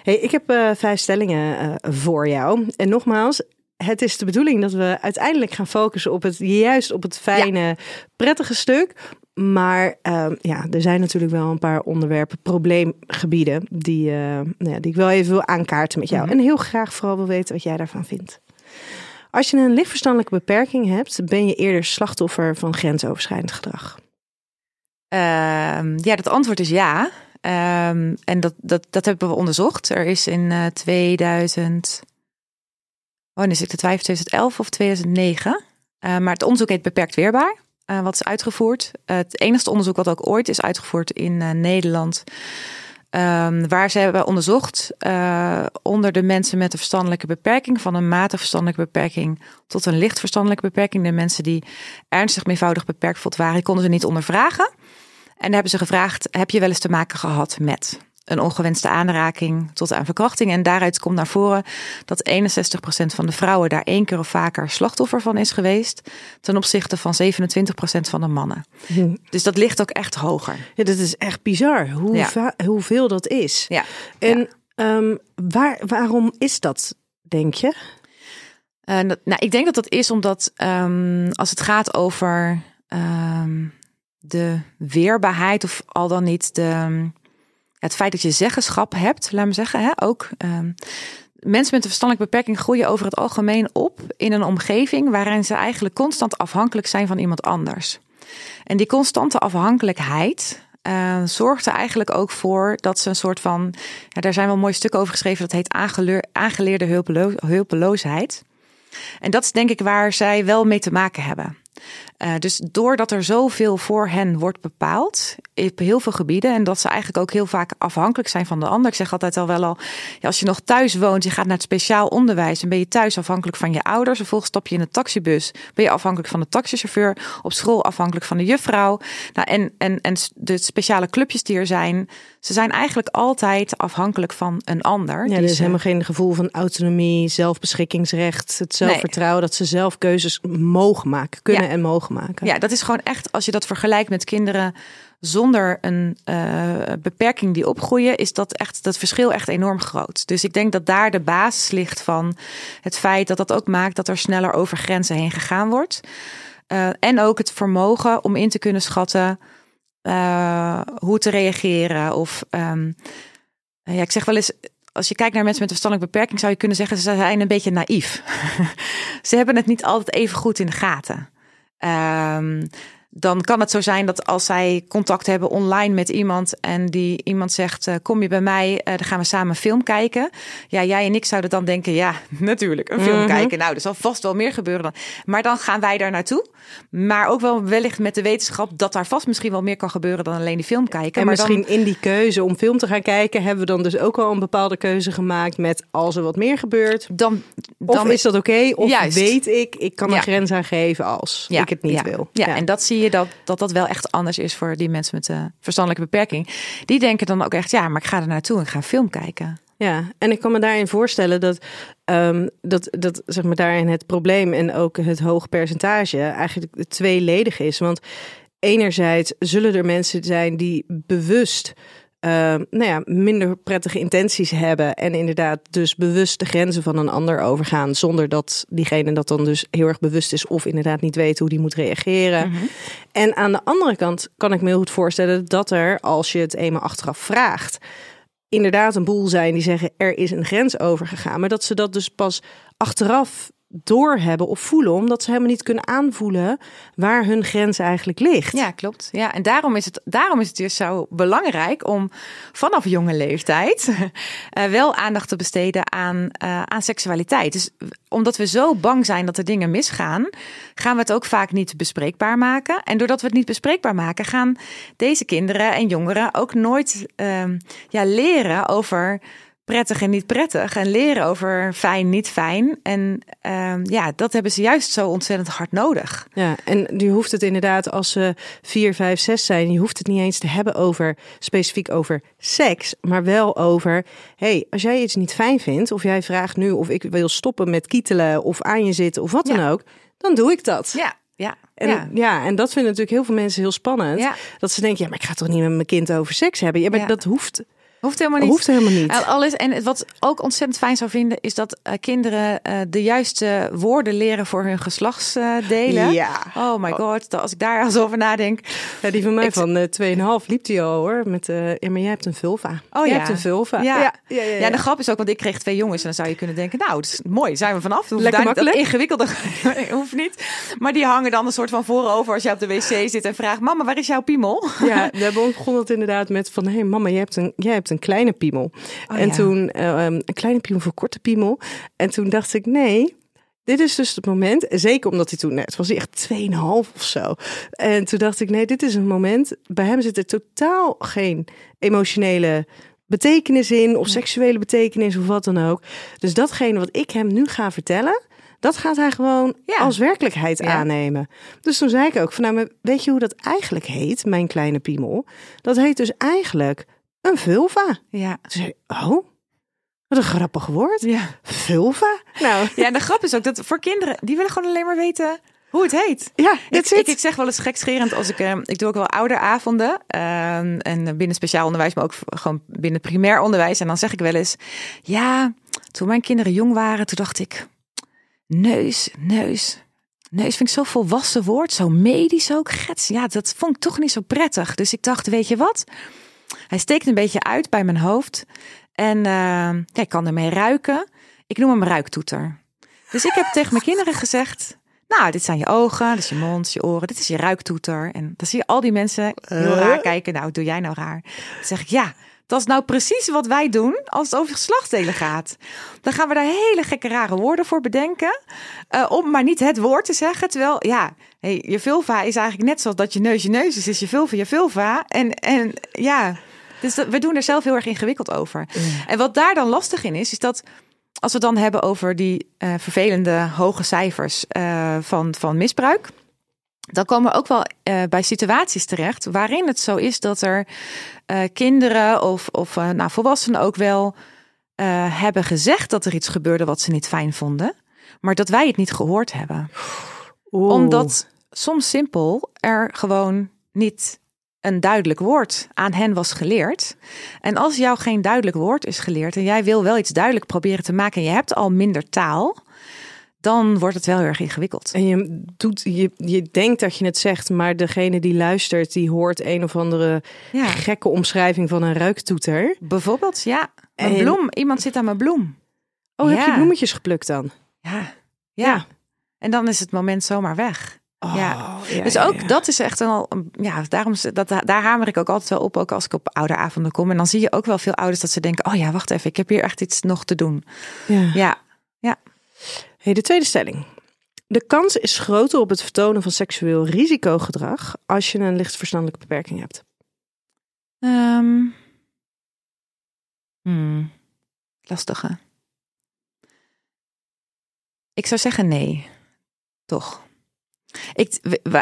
Hey, ik heb uh, vijf stellingen uh, voor jou. En nogmaals, het is de bedoeling dat we uiteindelijk gaan focussen op het juist op het fijne, ja. prettige stuk. Maar ehm, ja, er zijn natuurlijk wel een paar onderwerpen, probleemgebieden, die, eh, nou ja, die ik wel even wil aankaarten met jou. Mhm. En heel graag vooral wil weten wat jij daarvan vindt. Als je een lichtverstandelijke beperking hebt, ben je eerder slachtoffer van grensoverschrijdend gedrag. Ehm, ja, dat antwoord is ja. Ehm, en dat, dat, dat hebben we onderzocht. Er is in eh 2000. Wanneer is ik te twijfelen? 2011 of 2009. Eh, maar het onderzoek heet Beperkt Weerbaar. Eh, wat is uitgevoerd. het enigste onderzoek wat ook ooit is uitgevoerd in eh, Nederland. Ehm, waar ze hebben onderzocht eh, onder de mensen met een verstandelijke beperking, van een matige verstandelijke beperking tot een licht verstandelijke beperking. De mensen die ernstig meervoudig beperkt waren, konden ze niet ondervragen. En hebben ze gevraagd: heb je wel eens te maken gehad met een ongewenste aanraking tot aan verkrachting? En daaruit komt naar voren dat 61% van de vrouwen daar één keer of vaker slachtoffer van is geweest, ten opzichte van 27% van de mannen. Dus dat ligt ook echt hoger. Ja, dat is echt bizar hoe Ja. hoeveel dat is. Ja. En ehm, waar, waarom is dat, denk je? Eh, dat- nou, ik denk dat dat is omdat ehm, als het gaat over ehm, de weerbaarheid of al dan niet de, het feit dat je zeggenschap hebt, laat me zeggen, hè, ook. ehm, mensen met een verstandelijke beperking groeien over het algemeen op in een omgeving waarin ze eigenlijk constant afhankelijk zijn van iemand anders. En die constante afhankelijkheid eh, zorgt er eigenlijk ook voor dat ze een soort van, ja, daar zijn wel mooie stukken over geschreven, dat heet aangeleerde hulpelo- hulpeloosheid. En dat is denk ik waar zij wel mee te maken hebben. Eh, dus doordat er zoveel voor hen wordt bepaald op heel veel gebieden en dat ze eigenlijk ook heel vaak afhankelijk zijn van de ander. Ik zeg altijd al wel al, ja, als je nog thuis woont, je gaat naar het speciaal onderwijs en ben je thuis afhankelijk van je ouders. Vervolgens stap je in een taxibus, ben je afhankelijk van de taxichauffeur, op school afhankelijk van de juffrouw. Nou, en, en, en de speciale clubjes die er zijn, ze zijn eigenlijk altijd afhankelijk van een ander. Ja, er is ze- helemaal geen gevoel van autonomie, zelfbeschikkingsrecht, het zelfvertrouwen dat ze zelf keuzes mogen maken, kunnen Ja. en mogen maken. Ja, dat is gewoon echt, als je dat vergelijkt met kinderen zonder een eh, beperking die opgroeien, is dat echt dat verschil echt enorm groot. Dus ik denk dat daar de basis ligt van het feit dat dat ook maakt dat er sneller over grenzen heen gegaan wordt. Eh, en ook het vermogen om in te kunnen schatten eh, hoe te reageren. Of ehm, ja, ik zeg wel eens. Als je kijkt naar mensen met een verstandelijke beperking, zou je kunnen zeggen ze zijn een beetje naïef. ze hebben het niet altijd even goed in de gaten. Um, dan kan het zo zijn dat als zij contact hebben online met iemand en die iemand zegt: eh, Kom je bij mij, eh, dan gaan we samen een film kijken. Ja, jij en ik zouden dan denken: Ja, natuurlijk, een film Mhm. kijken. Nou, er zal vast wel meer gebeuren dan. Maar dan gaan wij daar naartoe. Maar ook wel wellicht met de wetenschap dat daar vast misschien wel meer kan gebeuren dan alleen die film kijken. En maar misschien dan, in die keuze om film te gaan kijken, hebben we dan dus ook al een bepaalde keuze gemaakt met als er wat meer gebeurt. dan, Of dan is dat oké? Of Juist. weet ik, ik kan Ja. een grens aangeven als ik het niet ja. wil. Ja, en dat zie je dat, dat dat wel echt anders is voor die mensen met een verstandelijke beperking. Die denken dan ook echt, ja, maar ik ga er naartoe en ik ga een film kijken. Ja, en ik kan me daarin voorstellen dat, ehm, dat, dat zeg maar daarin het probleem en ook het hoge percentage eigenlijk tweeledig is. Want enerzijds zullen er mensen zijn die bewust ehm, nou ja, minder prettige intenties hebben en inderdaad dus bewust de grenzen van een ander overgaan zonder dat diegene dat dan dus heel erg bewust is of inderdaad niet weet hoe die moet reageren. En aan de andere kant kan ik me heel goed voorstellen dat er, als je het eenmaal achteraf vraagt, inderdaad een boel zijn die zeggen er is een grens overgegaan, maar dat ze dat dus pas achteraf doorhebben of voelen, omdat ze helemaal niet kunnen aanvoelen waar hun grens eigenlijk ligt. Ja, klopt. Ja, en daarom is het, daarom is het dus zo belangrijk om vanaf jonge leeftijd eh, wel aandacht te besteden aan, eh, aan seksualiteit. Dus omdat we zo bang zijn dat er dingen misgaan, gaan we het ook vaak niet bespreekbaar maken. En doordat we het niet bespreekbaar maken, gaan deze kinderen en jongeren ook nooit ehm, ja, leren over prettig en niet prettig. En leren over fijn, niet fijn. En ehm, ja, dat hebben ze juist zo ontzettend hard nodig. Ja, en je hoeft het inderdaad als ze 4, 5, 6 zijn, je hoeft het niet eens te hebben over specifiek over seks, maar wel over hey, als jij iets niet fijn vindt of jij vraagt nu of ik wil stoppen met kietelen of aan je zitten of wat Ja. dan ook, dan doe ik dat. Ja, ja. En ja. ja. en dat vinden natuurlijk heel veel mensen heel spannend. Ja. Dat ze denken, ja, maar ik ga toch niet met mijn kind over seks hebben. Ja, maar Ja. dat hoeft. Hoeft helemaal niet. Hoeft helemaal niet. En Alles, en wat ook ontzettend fijn zou vinden, is dat eh, kinderen eh, de juiste woorden leren voor hun geslachtsdelen. Ja. Oh my god, dat- als ik daar eens over nadenk. Ja, die van mij Ik- van eh 2,5 liep die al hoor. Met, eh ja, maar jij hebt een vulva. Oh jij ja. hebt een vulva. Ja. ja, ja, ja, Ja, de grap is ook, want ik kreeg twee jongens en dan zou je kunnen denken, nou, het is mooi, zijn we vanaf. Hoeft Lekker makkelijk. Dat ingewikkelde hoeft niet. Maar die hangen dan een soort van voorover als je op de wc zit en vraagt, mama, waar is jouw piemel? Ja, we hebben ons begon het inderdaad met van... hé hey mama, jij hebt, een, jij hebt een kleine piemel. Oh, en ja. toen eh, een kleine piemel voor korte piemel. En toen dacht ik, nee... Dit is dus het moment, zeker omdat hij toen net was, hij echt 2,5 of zo. En toen dacht ik, nee, dit is een moment. Bij hem zit er totaal geen emotionele betekenis in, of seksuele betekenis, of wat dan ook. Dus datgene wat ik hem nu ga vertellen, dat gaat hij gewoon Ja. als werkelijkheid Ja. aannemen. Dus toen zei ik ook van, nou, maar weet je hoe dat eigenlijk heet, mijn kleine piemel? Dat heet dus eigenlijk een vulva. Ja. Toen zei oh, wat een grappig woord. Ja. Vulva? Nou, ja, en de grap is ook dat voor kinderen, die willen gewoon alleen maar weten hoe het heet. ja, Ik, ik, ik zeg wel eens gekscherend als ik, eh, ik doe ook wel ouderavonden. ehm, en binnen speciaal onderwijs, maar ook gewoon binnen primair onderwijs. En dan zeg ik wel eens, ja, toen mijn kinderen jong waren, toen dacht ik, neus, neus. Neus vind ik zo'n volwassen woord, zo medisch ook. Gets, ja, dat vond ik toch niet zo prettig. Dus ik dacht, weet je wat? Hij steekt een beetje uit bij mijn hoofd. En ja, ik kan ermee ruiken. Ik noem hem ruiktoeter. Dus ik heb tegen mijn kinderen gezegd... Nou, dit zijn je ogen, dit is je mond, je oren, dit is je ruiktoeter. En dan zie je al die mensen heel Eh? raar kijken. Nou, doe jij nou raar? Dan zeg ik, ja, dat is nou precies wat wij doen als het over geslachtsdelen gaat. Dan gaan we daar hele gekke rare woorden voor bedenken. eh, om maar niet het woord te zeggen. Terwijl, ja, hey, je vulva is eigenlijk net zoals dat je neus je neus is. Is je vulva je vulva. En, en ja, dus we doen er zelf heel erg ingewikkeld over. En wat daar dan lastig in is, is dat als we het dan hebben over die eh, vervelende hoge cijfers eh, van, van misbruik. Dan komen we ook wel eh, bij situaties terecht waarin het zo is dat er kinderen of, of nou, volwassenen ook wel hebben gezegd dat er iets gebeurde wat ze niet fijn vonden, maar dat wij het niet gehoord hebben Oeh. omdat soms simpel er gewoon niet een duidelijk woord aan hen was geleerd. En als jou geen duidelijk woord is geleerd en jij wil wel iets duidelijk proberen te maken en je hebt al minder taal, dan wordt het wel heel erg ingewikkeld. En je, doet, je, je denkt dat je het zegt, maar degene die luistert, die hoort een of andere Ja. gekke omschrijving van een ruiktoeter. Bijvoorbeeld, ja, mijn En- bloem. Iemand zit aan mijn bloem. Oh, heb je Ja. bloemetjes geplukt dan? Ja, ja. En dan is het moment zomaar weg. Oh, Ja. ja, dus ook ja. dat is echt een, ja, daarom dat, daar hamer ik ook altijd wel op, ook als ik op ouderavonden kom. En dan zie je ook wel veel ouders dat ze denken, oh ja, wacht even, ik heb hier echt iets nog te doen. Ja. Ja, Hey, de tweede stelling. De kans is groter op het vertonen van seksueel risicogedrag als je een licht verstandelijke beperking hebt. Hmm, lastige. Ik zou zeggen nee, toch.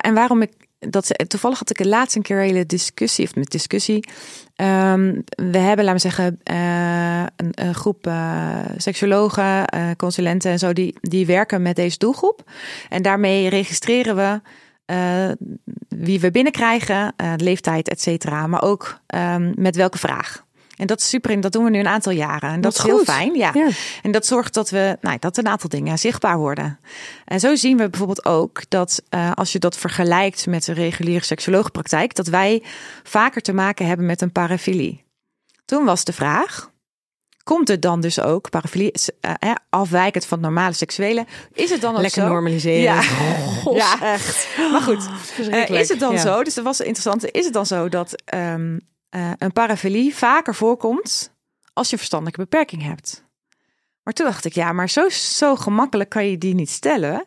En waarom ik dat toevallig had ik er laatst een keer een hele discussie of met discussie. Ehm, we hebben, laten we zeggen, eh, een, groep eh seksuologen, eh, consulenten en zo die die werken met deze doelgroep. En daarmee registreren we wie we binnenkrijgen, leeftijd, et cetera. Maar ook ehm, met welke vraag. En dat is super, dat doen we nu een aantal jaren. En dat is heel goed. fijn. Ja. Ja. En dat zorgt dat we, nou, dat een aantal dingen zichtbaar worden. En zo zien we bijvoorbeeld ook dat eh, als je dat vergelijkt met de reguliere seksologenpraktijk, dat wij vaker te maken hebben met een parafilie. Toen was de vraag. Komt het dan dus ook, parafilie, eh, afwijkend van het normale seksuele, is het dan ook Lekker zo? normaliseren. Ja. Gosh, Ja. echt. Maar goed, is het dan Ja. zo, dus dat was interessant, is het dan zo dat ehm, eh, een parafilie vaker voorkomt als je verstandelijke beperking hebt? Maar toen dacht ik, ja, maar zo, zo gemakkelijk kan je die niet stellen.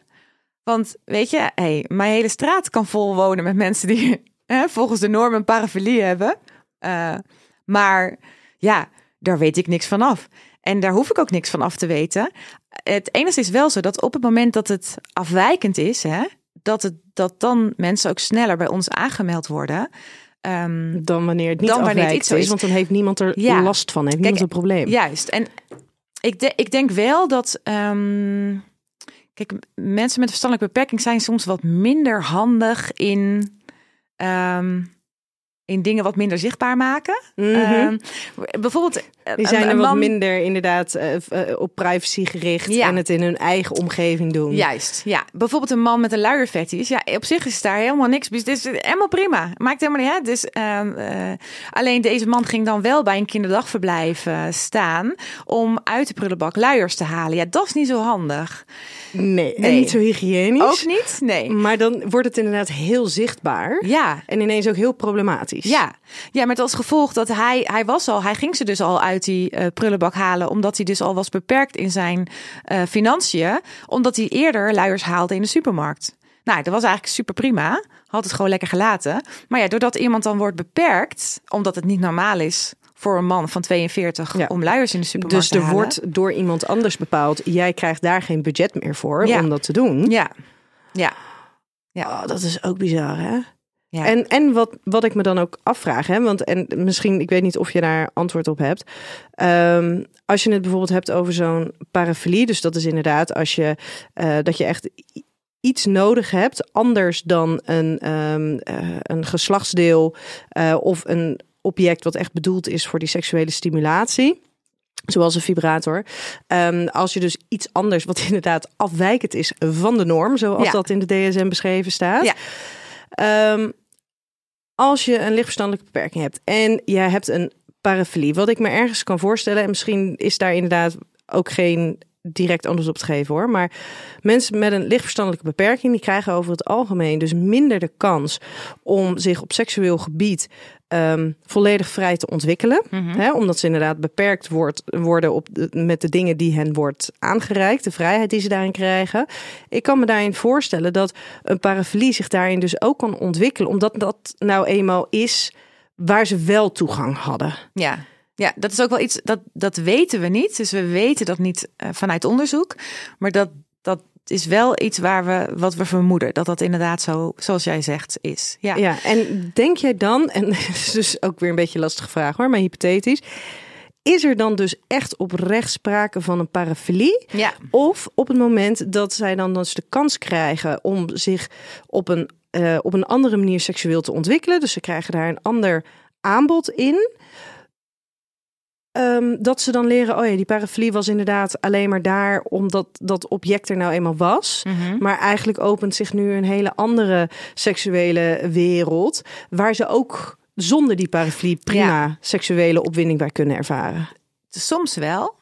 Want weet je, hey, mijn hele straat kan vol wonen met mensen die hè, volgens de norm een parafilie hebben. Eh, maar ja, daar weet ik niks van af. En daar hoef ik ook niks van af te weten. Het enige is wel zo dat op het moment dat het afwijkend is, hè, dat, het, dat dan mensen ook sneller bij ons aangemeld worden. Ehm, Dan wanneer het niet Dan wanneer het afwijkt iets zo is, is. want dan heeft niemand er Ja. last van, heeft niemand een probleem. Juist. En ik, de- ik denk wel dat. ehm, kijk, mensen met verstandelijke beperking zijn soms wat minder handig in. ehm, in dingen wat minder zichtbaar maken. Mhm. Ehm, bijvoorbeeld, Die een- zijn een er wat man- minder inderdaad eh, eh, op privacy gericht Ja. en het in hun eigen omgeving doen. Juist, ja. Bijvoorbeeld een man met een luierfetish. Ja, op zich is daar helemaal niks. Dit is helemaal prima. Maakt helemaal niet uit. Dus, ehm, eh, alleen deze man ging dan wel bij een kinderdagverblijf eh, staan om uit de prullenbak luiers te halen. Ja, dat is niet zo handig. Nee, en Nee. niet zo hygiënisch. Ook niet? Nee. Maar dan wordt het inderdaad heel zichtbaar. Ja. En ineens ook heel problematisch. Ja. ja, met als gevolg dat hij, hij was al, hij ging ze dus al uit die eh, prullenbak halen, omdat hij dus al was beperkt in zijn eh, financiën, omdat hij eerder luiers haalde in de supermarkt. Nou, dat was eigenlijk super prima. Had het gewoon lekker gelaten. Maar ja, doordat iemand dan wordt beperkt, omdat het niet normaal is voor een man van 42 Ja. om luiers in de supermarkt Dus te er halen. wordt door iemand anders bepaald, jij krijgt daar geen budget meer voor Ja. om dat te doen. Ja. Ja. Ja. Oh, dat is ook bizar, hè? Ja. En, en wat, wat ik me dan ook afvraag, hè, want en misschien, ik weet niet of je daar antwoord op hebt. Ehm, als je het bijvoorbeeld hebt over zo'n parafilie, dus dat is inderdaad als je eh, dat je echt iets nodig hebt, anders dan een, ehm, eh, een geslachtsdeel eh, of een object wat echt bedoeld is voor die seksuele stimulatie. Zoals een vibrator. Ehm, als je dus iets anders, wat inderdaad afwijkend is van de norm, zoals Ja. dat in de DSM beschreven staat. Ja. Als je een lichtverstandelijke beperking hebt en jij hebt een parafilie, wat ik me ergens kan voorstellen, en misschien is daar inderdaad ook geen direct antwoord op te geven hoor, maar mensen met een lichtverstandelijke beperking, die krijgen over het algemeen dus minder de kans om zich op seksueel gebied ehm, volledig vrij te ontwikkelen. Mhm. Hè, omdat ze inderdaad beperkt wordt, worden op de, met de dingen die hen wordt aangereikt, de vrijheid die ze daarin krijgen. Ik kan me daarin voorstellen dat een parafilie zich daarin dus ook kan ontwikkelen, omdat dat nou eenmaal is waar ze wel toegang hadden. Ja. Ja, dat is ook wel iets dat, dat weten we niet. Dus we weten dat niet eh, vanuit onderzoek. Maar dat, dat is wel iets waar we wat we vermoeden. Dat dat inderdaad zo, zoals jij zegt, is. Ja. Ja, en denk jij dan, en het is dus ook weer een beetje lastige vraag hoor, maar hypothetisch. Is er dan dus echt oprecht sprake van een parafilie? Ja. Of op het moment dat zij dan dus de kans krijgen om zich op een, eh, op een andere manier seksueel te ontwikkelen. Dus ze krijgen daar een ander aanbod in. Ehm, dat ze dan leren, oh ja, die parafilie was inderdaad alleen maar daar omdat dat object er nou eenmaal was. Mhm. Maar eigenlijk opent zich nu een hele andere seksuele wereld. Waar ze ook zonder die parafilie prima seksuele opwinding bij kunnen ervaren. Soms wel,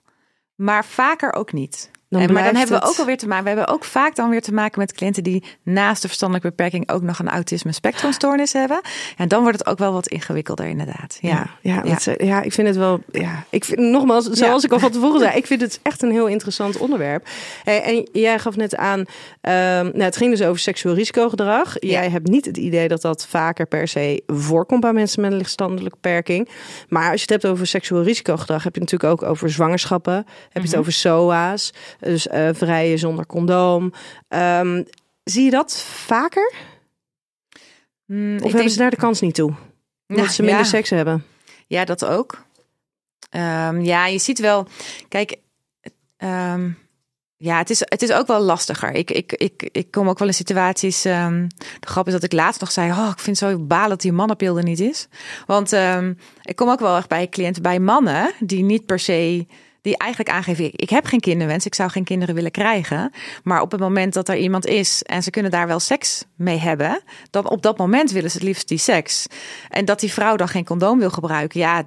maar vaker ook niet. Dan en, maar dan hebben we ook alweer te maken. We hebben ook vaak dan weer te maken met cliënten die naast de verstandelijke beperking ook nog een autisme spectrumstoornis hebben. En dan wordt het ook wel wat ingewikkelder, inderdaad. Ja, Ja, ja, Ja. dat ze- ja, ik vind het wel. Ja, ik vind nogmaals, zoals ik al van tevoren zei, ik vind het echt een heel interessant onderwerp. Hey, en jij gaf net aan, ehm, nou, het ging dus over seksueel risicogedrag. Jij hebt niet het idee dat dat vaker per se voorkomt bij mensen met een lichtstandelijke beperking. Maar als je het hebt over seksueel risicogedrag, heb je het natuurlijk ook over zwangerschappen. Heb je het Mhm. over SOA's, dus vrijen zonder condoom. Ehm, zie je dat vaker? Mm, Of hebben denk- ze daar de kans niet toe? Omdat ze minder ja. seks hebben? Ja, dat ook. Ehm, ja, je ziet wel. Kijk, ehm, ja, het is, het is ook wel lastiger. Ik, ik, ik, ik kom ook wel in situaties. de grap is dat ik laatst nog zei: Oh, ik vind het zo balen dat die mannenpil er niet is. Want ik kom ook wel echt bij cliënten, bij mannen die niet per se. Die eigenlijk aangeven, ik, heb geen kinderwens, ik zou geen kinderen willen krijgen. Maar op het moment dat er iemand is en ze kunnen daar wel seks mee hebben, dan op dat moment willen ze het liefst die seks. En dat die vrouw dan geen condoom wil gebruiken, ja,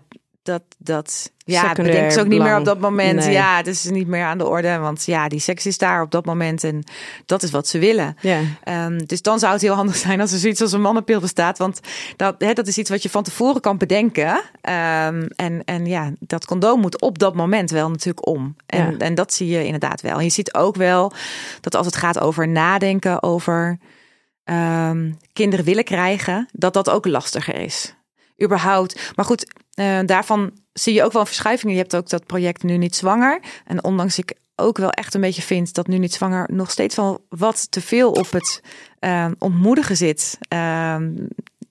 dat, dat ja, bedenk ze ook niet meer op dat moment. Nee. Ja, het is niet meer aan de orde, want ja, die seks is daar op dat moment en dat is wat ze willen. Ja. Ehm, dus dan zou het heel handig zijn als er zoiets als een mannenpil bestaat. Want dat, hè, dat is iets wat je van tevoren kan bedenken. Ehm, en, en ja, dat condoom moet op dat moment wel natuurlijk om. En, Ja. en dat zie je inderdaad wel. En je ziet ook wel dat als het gaat over nadenken over ehm, kinderen willen krijgen, dat dat ook lastiger is. Überhaupt. Maar goed, eh, daarvan zie je ook wel verschuivingen. Je hebt ook dat project Nu Niet Zwanger. En ondanks ik ook wel echt een beetje vind dat Nu Niet Zwanger nog steeds wel wat te veel op het eh, ontmoedigen zit. Ehm,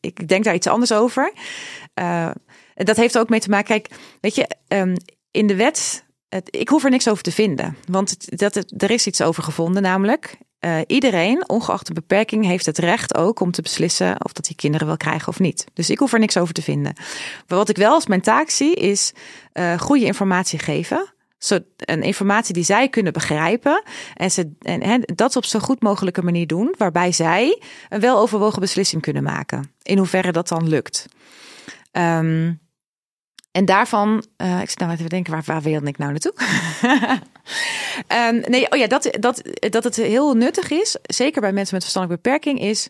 ik denk daar iets anders over. Eh, dat heeft ook mee te maken. Kijk, weet je, ehm, in de wet. Ik hoef er niks over te vinden. Want dat, er is iets over gevonden, namelijk. Eh, iedereen, ongeacht de beperking, heeft het recht ook om te beslissen of dat hij kinderen wil krijgen of niet. Dus ik hoef er niks over te vinden. Maar wat ik wel als mijn taak zie, is uh, goede informatie geven. Een informatie die zij kunnen begrijpen. En, ze, en dat op zo goed mogelijke manier doen, waarbij zij een weloverwogen beslissing kunnen maken. In hoeverre dat dan lukt. Um, en daarvan, uh, ik zit nou even denken, waar, waar wilde ik nou naartoe? um, nee, oh ja, dat, dat, dat het heel nuttig is, zeker bij mensen met verstandelijke beperking, is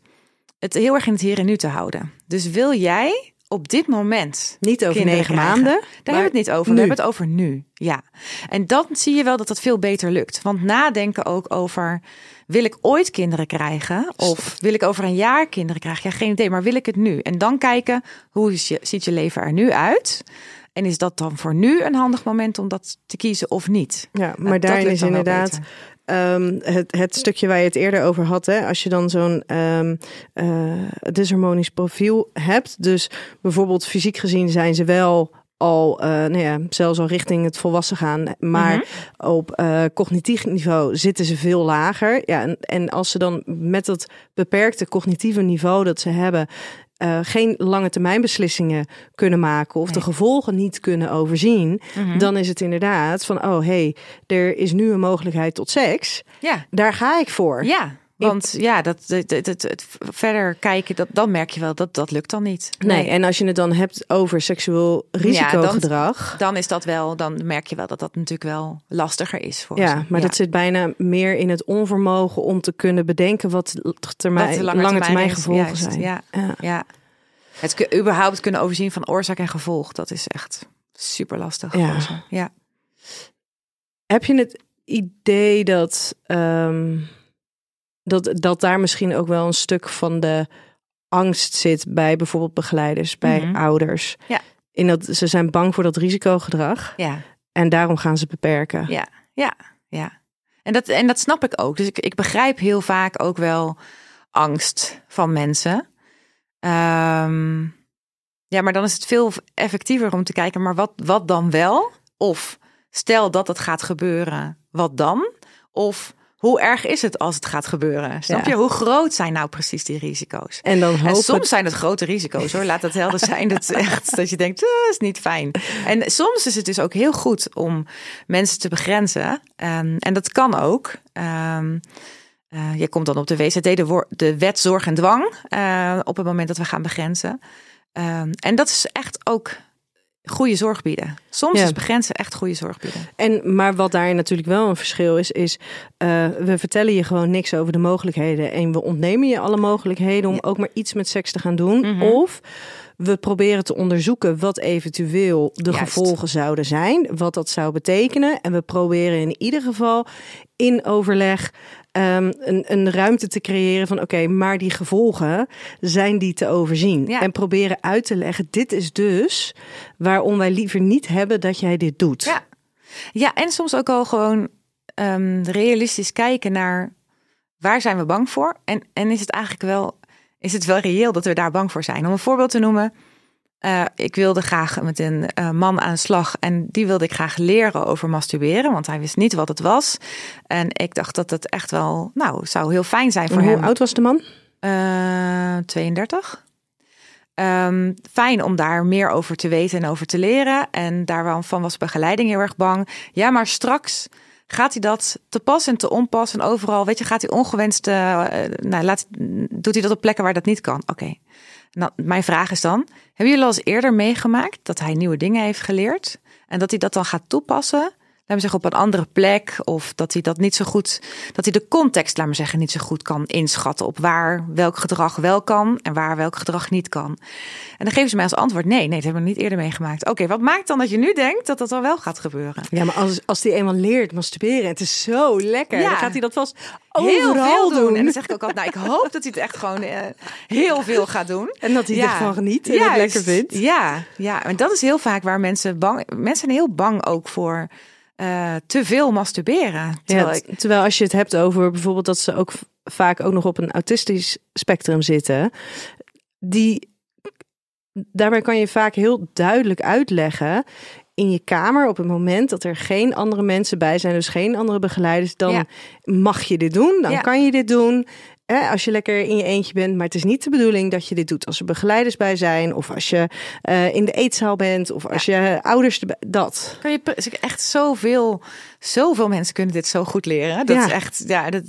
het heel erg in het hier en nu te houden. Dus wil jij op dit moment. Niet over negen maanden. Daar hebben we het niet over. We hebben het over nu. Ja. En dan zie je wel dat dat veel beter lukt. Want nadenken ook over. Wil ik ooit kinderen krijgen? Of wil ik over een jaar kinderen krijgen? Ja, geen idee. Maar wil ik het nu? En dan kijken hoe je, ziet je leven er nu uit? En is dat dan voor nu een handig moment om dat te kiezen of niet? Ja, maar nou, daarin is inderdaad um, het, het stukje waar je het eerder over had. Hè, als je dan zo'n um, uh, disharmonisch profiel hebt. Dus bijvoorbeeld fysiek gezien zijn ze wel al, uh, nou ja, zelfs al richting het volwassen gaan. Maar mm -hmm. op uh, cognitief niveau zitten ze veel lager. Ja, en, en als ze dan met dat beperkte cognitieve niveau dat ze hebben, uh, geen lange termijn beslissingen kunnen maken of nee. de gevolgen niet kunnen overzien, mm -hmm. dan is het inderdaad van, oh hey, er is nu een mogelijkheid tot seks. Ja. Daar ga ik voor. Ja. Want ja, dat, verder kijken, dat, dan merk je wel dat dat lukt dan niet. Nee. nee en als je het dan hebt over seksueel risicogedrag. Ja, dan, dan, is dat wel, dan merk je wel dat dat natuurlijk wel lastiger is voor Ja, ze. maar ja. dat zit bijna meer in het onvermogen om te kunnen bedenken wat, termijn, lange, lange termijn, gevolgen juist, zijn. Ja, ja. ja. Het überhaupt kunnen overzien van oorzaak en gevolg, dat is echt super lastig. Ja. ja. Heb je het idee dat. Um, dat, dat daar misschien ook wel een stuk van de angst zit bij bijvoorbeeld begeleiders, bij mm -hmm. ouders. Ja. In dat ze zijn bang voor dat risicogedrag. Ja. En daarom gaan ze beperken. Ja, ja, ja. En dat, en dat snap ik ook. Dus ik, ik begrijp heel vaak ook wel angst van mensen. Um, ja, maar dan is het veel effectiever om te kijken, maar wat, wat dan wel? Of stel dat het gaat gebeuren, wat dan? Of hoe erg is het als het gaat gebeuren? Snap ja. je? Hoe groot zijn nou precies die risico's? En, dan en soms zijn het grote risico's hoor. Laat het helder zijn. Dat, echt, dat je denkt, dat is niet fijn. En soms is het dus ook heel goed om mensen te begrenzen. Um, en dat kan ook. Um, uh, je komt dan op de WCT, de, de wet zorg en dwang, uh, op het moment dat we gaan begrenzen. Um, en dat is echt ook goede zorg bieden. Soms ja. is begrenzen echt goede zorg bieden. En maar wat daar natuurlijk wel een verschil is, is uh, we vertellen je gewoon niks over de mogelijkheden en we ontnemen je alle mogelijkheden om ja. ook maar iets met seks te gaan doen. Mm -hmm. Of we proberen te onderzoeken wat eventueel de Juist. gevolgen zouden zijn, wat dat zou betekenen. En we proberen in ieder geval in overleg um, een, een, ruimte te creëren van oké, okay, maar die gevolgen zijn die te overzien. Ja. En proberen uit te leggen, dit is dus waarom wij liever niet hebben dat jij dit doet. Ja, ja en soms ook al gewoon um, realistisch kijken naar waar zijn we bang voor? En, en is het eigenlijk wel, is het wel reëel dat we daar bang voor zijn? Om een voorbeeld te noemen. Uh, ik wilde graag met een uh, man aan de slag en die wilde ik graag leren over masturberen, want hij wist niet wat het was. En ik dacht dat het echt wel, nou, zou heel fijn zijn voor hoe hem. Hoe oud was de man? Uh, 32. Um, fijn om daar meer over te weten en over te leren. En daarvan was begeleiding heel erg bang. Ja, maar straks gaat hij dat te pas en te onpas en overal, weet je, gaat hij ongewenst, uh, nou, laat, doet hij dat op plekken waar dat niet kan. Oké. Okay. Nou, mijn vraag is dan: hebben jullie al eens eerder meegemaakt dat hij nieuwe dingen heeft geleerd en dat hij dat dan gaat toepassen? Laat me zeggen, op een andere plek. Of dat hij dat niet zo goed, dat hij de context, laat me zeggen, niet zo goed kan inschatten. Op waar welk gedrag wel kan en waar welk gedrag niet kan. En dan geven ze mij als antwoord: nee, nee, dat hebben we niet eerder meegemaakt. Oké, okay, wat maakt dan dat je nu denkt dat dat al wel gaat gebeuren? Ja, maar als, als hij eenmaal leert masturberen, het is zo lekker. Ja. Dan gaat hij dat vast heel veel doen. doen. En dan zeg ik ook altijd: nou, ik hoop dat hij het echt gewoon uh, heel veel gaat doen. En dat hij ja. ervan geniet en het lekker vindt. Ja, ja, en dat is heel vaak waar mensen bang, mensen zijn heel bang ook voor. Uh, te veel masturberen. Terwijl, ja, ik... terwijl als je het hebt over bijvoorbeeld dat ze ook vaak ook nog op een autistisch spectrum zitten, die daarbij kan je vaak heel duidelijk uitleggen in je kamer op het moment dat er geen andere mensen bij zijn, dus geen andere begeleiders, dan Ja. mag je dit doen, dan Ja. kan je dit doen. Als je lekker in je eentje bent, maar het is niet de bedoeling dat je dit doet als er begeleiders bij zijn, of als je eh, in de eetzaal bent, of als je ouders erbij. Dat. Kan je echt zoveel, zoveel mensen kunnen dit zo goed leren. Dat Ja. is echt, ja, dat,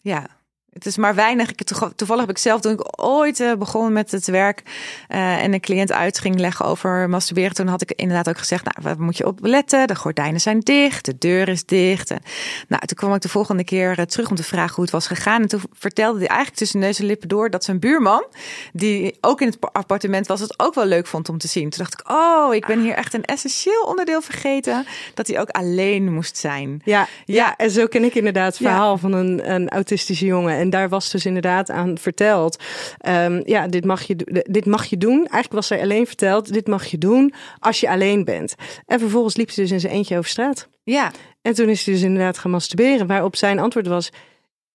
ja. Het is maar weinig. Ik, toeval- toevallig heb ik zelf toen ik ooit eh, begon met het werk eh, en een cliënt uit ging leggen over masturberen. Toen had ik inderdaad ook gezegd, nou, waar moet je op letten? De gordijnen zijn dicht, de deur is dicht. En, nou, toen kwam ik de volgende keer eh, terug om te vragen hoe het was gegaan. En toen vertelde hij eigenlijk tussen neus en lippen door dat zijn buurman, die ook in het appartement was, het ook wel leuk vond om te zien. Toen dacht ik, oh, ik ben hier echt een essentieel onderdeel vergeten. Dat hij ook alleen moest zijn. Ja, ja. en zo ken ik inderdaad het Ja. verhaal van een, een autistische jongen. En daar was dus inderdaad aan verteld. ehm, ja, dit mag, je, dit mag je doen. Eigenlijk was er alleen verteld, dit mag je doen als je alleen bent. En vervolgens liep ze dus in zijn eentje over straat. Ja, En toen is hij dus inderdaad gaan masturberen. Waarop zijn antwoord was,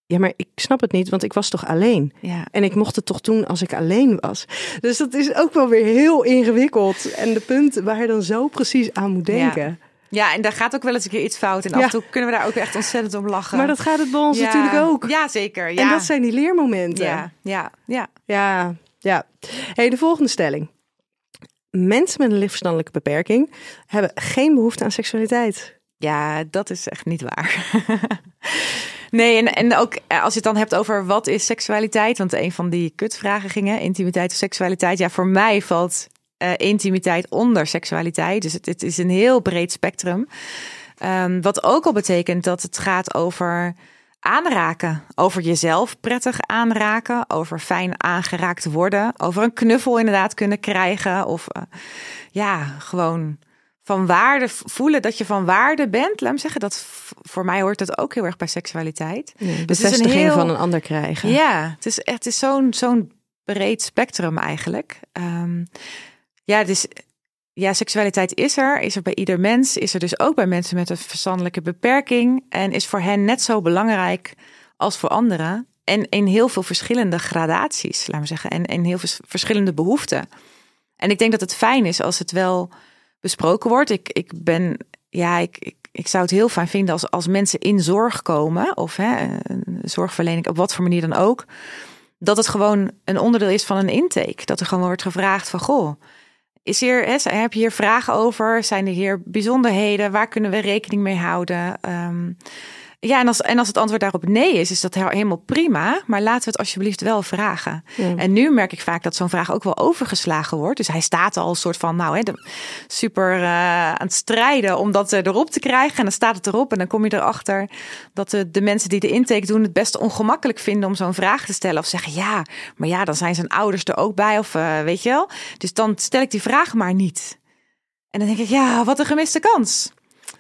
ja, maar ik snap het niet, want ik was toch alleen? ja. En ik mocht het toch doen als ik alleen was. Dus dat is ook wel weer heel ingewikkeld. En de punten waar je dan zo precies aan moet denken. Ja, en daar gaat ook wel eens een keer iets fout. En af Ja. en toe kunnen we daar ook echt ontzettend om lachen. Maar dat gaat het bij ons Ja. natuurlijk ook. Ja, zeker. Ja. En dat zijn die leermomenten. ja, ja, ja. Ja, ja. Hey, de volgende stelling. Mensen met een lichtverstandelijke beperking hebben geen behoefte aan seksualiteit. Ja, dat is echt niet waar. nee, en, en ook eh, als je het dan hebt over wat is seksualiteit, want een van die kutvragen gingen, intimiteit of seksualiteit. Ja, voor mij valt eh, intimiteit onder seksualiteit. Dus het, het is een heel breed spectrum. Ehm, wat ook al betekent dat het gaat over aanraken. Over jezelf prettig aanraken. Over fijn aangeraakt worden. Over een knuffel inderdaad kunnen krijgen. Of eh, ja, gewoon van waarde voelen dat je van waarde bent. Laat me zeggen, dat voor mij hoort dat ook heel erg bij seksualiteit. Dus het is een Bevestiging heel- van een ander krijgen. Ja, het is echt het is zo'n zo'n breed spectrum eigenlijk. Ehm, ja, dus ja, seksualiteit is er, is er bij ieder mens, is er dus ook bij mensen met een verstandelijke beperking en is voor hen net zo belangrijk als voor anderen. En in heel veel verschillende gradaties, laten we zeggen, en, en heel veel verschillende behoeften. En ik denk dat het fijn is als het wel besproken wordt. Ik, ik ben, ja, ik, ik, ik zou het heel fijn vinden als, als mensen in zorg komen, of hè, zorgverlening, op wat voor manier dan ook, dat het gewoon een onderdeel is van een intake. Dat er gewoon wordt gevraagd van, goh, is hier, hè, heb je hier vragen over? Zijn er hier bijzonderheden? Waar kunnen we rekening mee houden? Ehm, ja, en als, en als het antwoord daarop nee is, is dat he- helemaal prima. Maar laten we het alsjeblieft wel vragen. Ja. En nu merk ik vaak dat zo'n vraag ook wel overgeslagen wordt. Dus hij staat al een soort van, nou, hè, super eh, aan het strijden om dat eh, erop te krijgen. En dan staat het erop en dan kom je erachter dat de, de mensen die de intake doen het best ongemakkelijk vinden om zo'n vraag te stellen. Of zeggen, ja, maar ja, dan zijn zijn ouders er ook bij. Of eh, weet je wel. Dus dan stel ik die vraag maar niet. En dan denk ik, ja, wat een gemiste kans.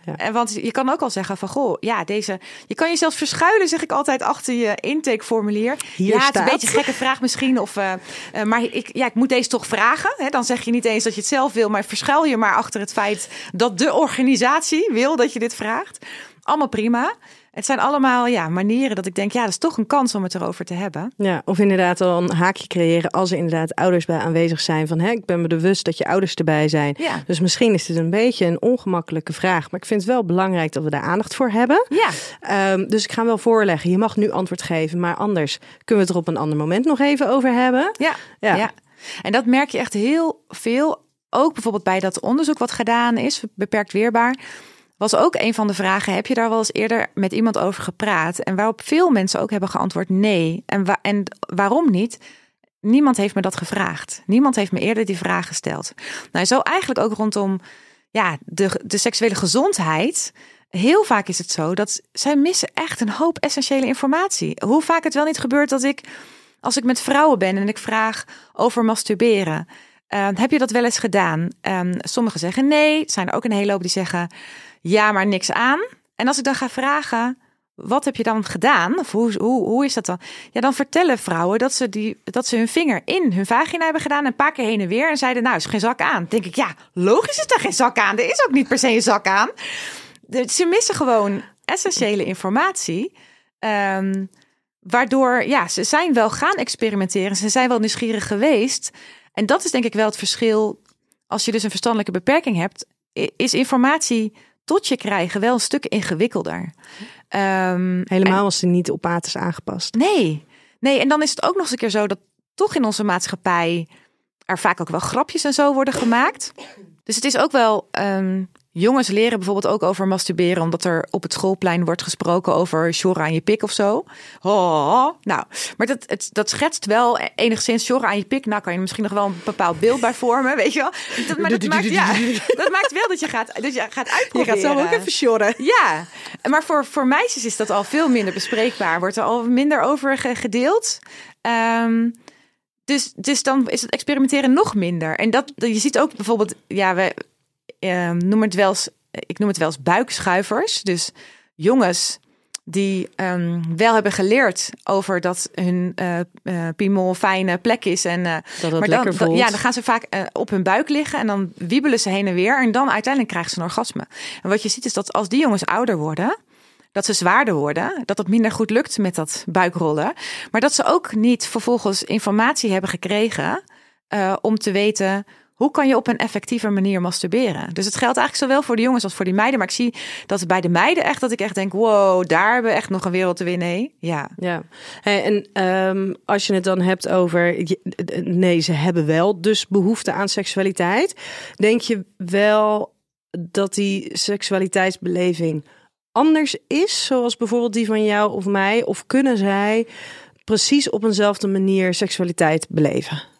Ja. En want je kan ook al zeggen van goh, ja, deze. Je kan je zelfs verschuilen, zeg ik altijd, achter je intakeformulier. Hier ja, het is een beetje een gekke vraag misschien. Of, eh, eh, maar ik, ja, ik moet deze toch vragen. Hè? Dan zeg je niet eens dat je het zelf wil, maar verschuil je maar achter het feit dat de organisatie wil dat je dit vraagt. Allemaal prima. Het zijn allemaal ja, manieren dat ik denk, ja, dat is toch een kans om het erover te hebben. Ja, of inderdaad al een haakje creëren als er inderdaad ouders bij aanwezig zijn. Van hè, ik ben me bewust dat je ouders erbij zijn. Ja. Dus misschien is dit een beetje een ongemakkelijke vraag. Maar ik vind het wel belangrijk dat we daar aandacht voor hebben. Ja, Ehm, dus ik ga hem wel voorleggen. Je mag nu antwoord geven, maar anders kunnen we het er op een ander moment nog even over hebben. Ja, Ja. ja. En dat merk je echt heel veel. Ook bijvoorbeeld bij dat onderzoek wat gedaan is, beperkt weerbaar. Was ook een van de vragen: heb je daar wel eens eerder met iemand over gepraat? En waarop veel mensen ook hebben geantwoord nee. En, en waarom niet? Niemand heeft me dat gevraagd. Niemand heeft me eerder die vraag gesteld. Nou, zo eigenlijk ook rondom ja, de, de seksuele gezondheid. Heel vaak is het zo dat zij missen echt een hoop essentiële informatie. Hoe vaak het wel niet gebeurt dat ik, als ik met vrouwen ben en ik vraag over masturberen, eh, heb je dat wel eens gedaan? Ehm, sommigen zeggen nee. Zijn er ook een hele hoop die zeggen ja, maar niks aan. En als ik dan ga vragen, wat heb je dan gedaan? Of hoe, hoe, hoe is dat dan? Ja, dan vertellen vrouwen dat ze, die, dat ze hun vinger in hun vagina hebben gedaan. Een paar keer heen en weer. En zeiden, nou, is geen zak aan. Denk ik, ja, logisch is er geen zak aan. Er is ook niet per se een zak aan. Ze missen gewoon essentiële informatie. Ehm, waardoor, ja, ze zijn wel gaan experimenteren. Ze zijn wel nieuwsgierig geweest. En dat is denk ik wel het verschil. Als je dus een verstandelijke beperking hebt. is informatie tot je krijgen wel een stuk ingewikkelder. Ehm, Helemaal als die niet op maat is aangepast. Nee, nee. En dan is het ook nog eens een keer zo dat toch in onze maatschappij er vaak ook wel grapjes en zo worden gemaakt. Dus het is ook wel. ehm, jongens leren bijvoorbeeld ook over masturberen, omdat er op het schoolplein wordt gesproken over sjorren aan je pik of zo. Oh, nou, maar dat, het, dat schetst wel enigszins sjorren aan je pik. Nou, kan je misschien nog wel een bepaald beeld bij vormen, weet je wel. Dat, maar dat maakt, ja, dat maakt wel dat je gaat, dat je gaat Je uitproberen. gaat zelf ook even sjorren. Ja, maar voor, voor meisjes is dat al veel minder bespreekbaar. Wordt er al minder over ge- gedeeld. Ehm, dus, dus dan is het experimenteren nog minder. En dat, je ziet ook bijvoorbeeld, ja, we ehm, noemen het wel eens, ik noem het wel eens buikschuivers. Dus jongens die ehm, wel hebben geleerd over dat hun piemel een fijne plek is. En, eh, Dat maar dan, voelt. ja, dan gaan ze vaak op hun buik liggen en dan wiebelen ze heen en weer. En dan uiteindelijk krijgen ze een orgasme. En wat je ziet is dat als die jongens ouder worden, dat ze zwaarder worden, dat het minder goed lukt met dat buikrollen. Maar dat ze ook niet vervolgens informatie hebben gekregen om te weten hoe kan je op een effectieve manier masturberen. Dus het geldt eigenlijk zowel voor de jongens als voor die meiden. Maar ik zie dat bij de meiden echt dat ik echt denk, wow, daar hebben we echt nog een wereld te winnen. Ja. Ja, en ehm, als je het dan hebt over, nee, ze hebben wel dus behoefte aan seksualiteit. Denk je wel dat die seksualiteitsbeleving anders is, zoals bijvoorbeeld die van jou of mij? Of kunnen zij precies op eenzelfde manier seksualiteit beleven?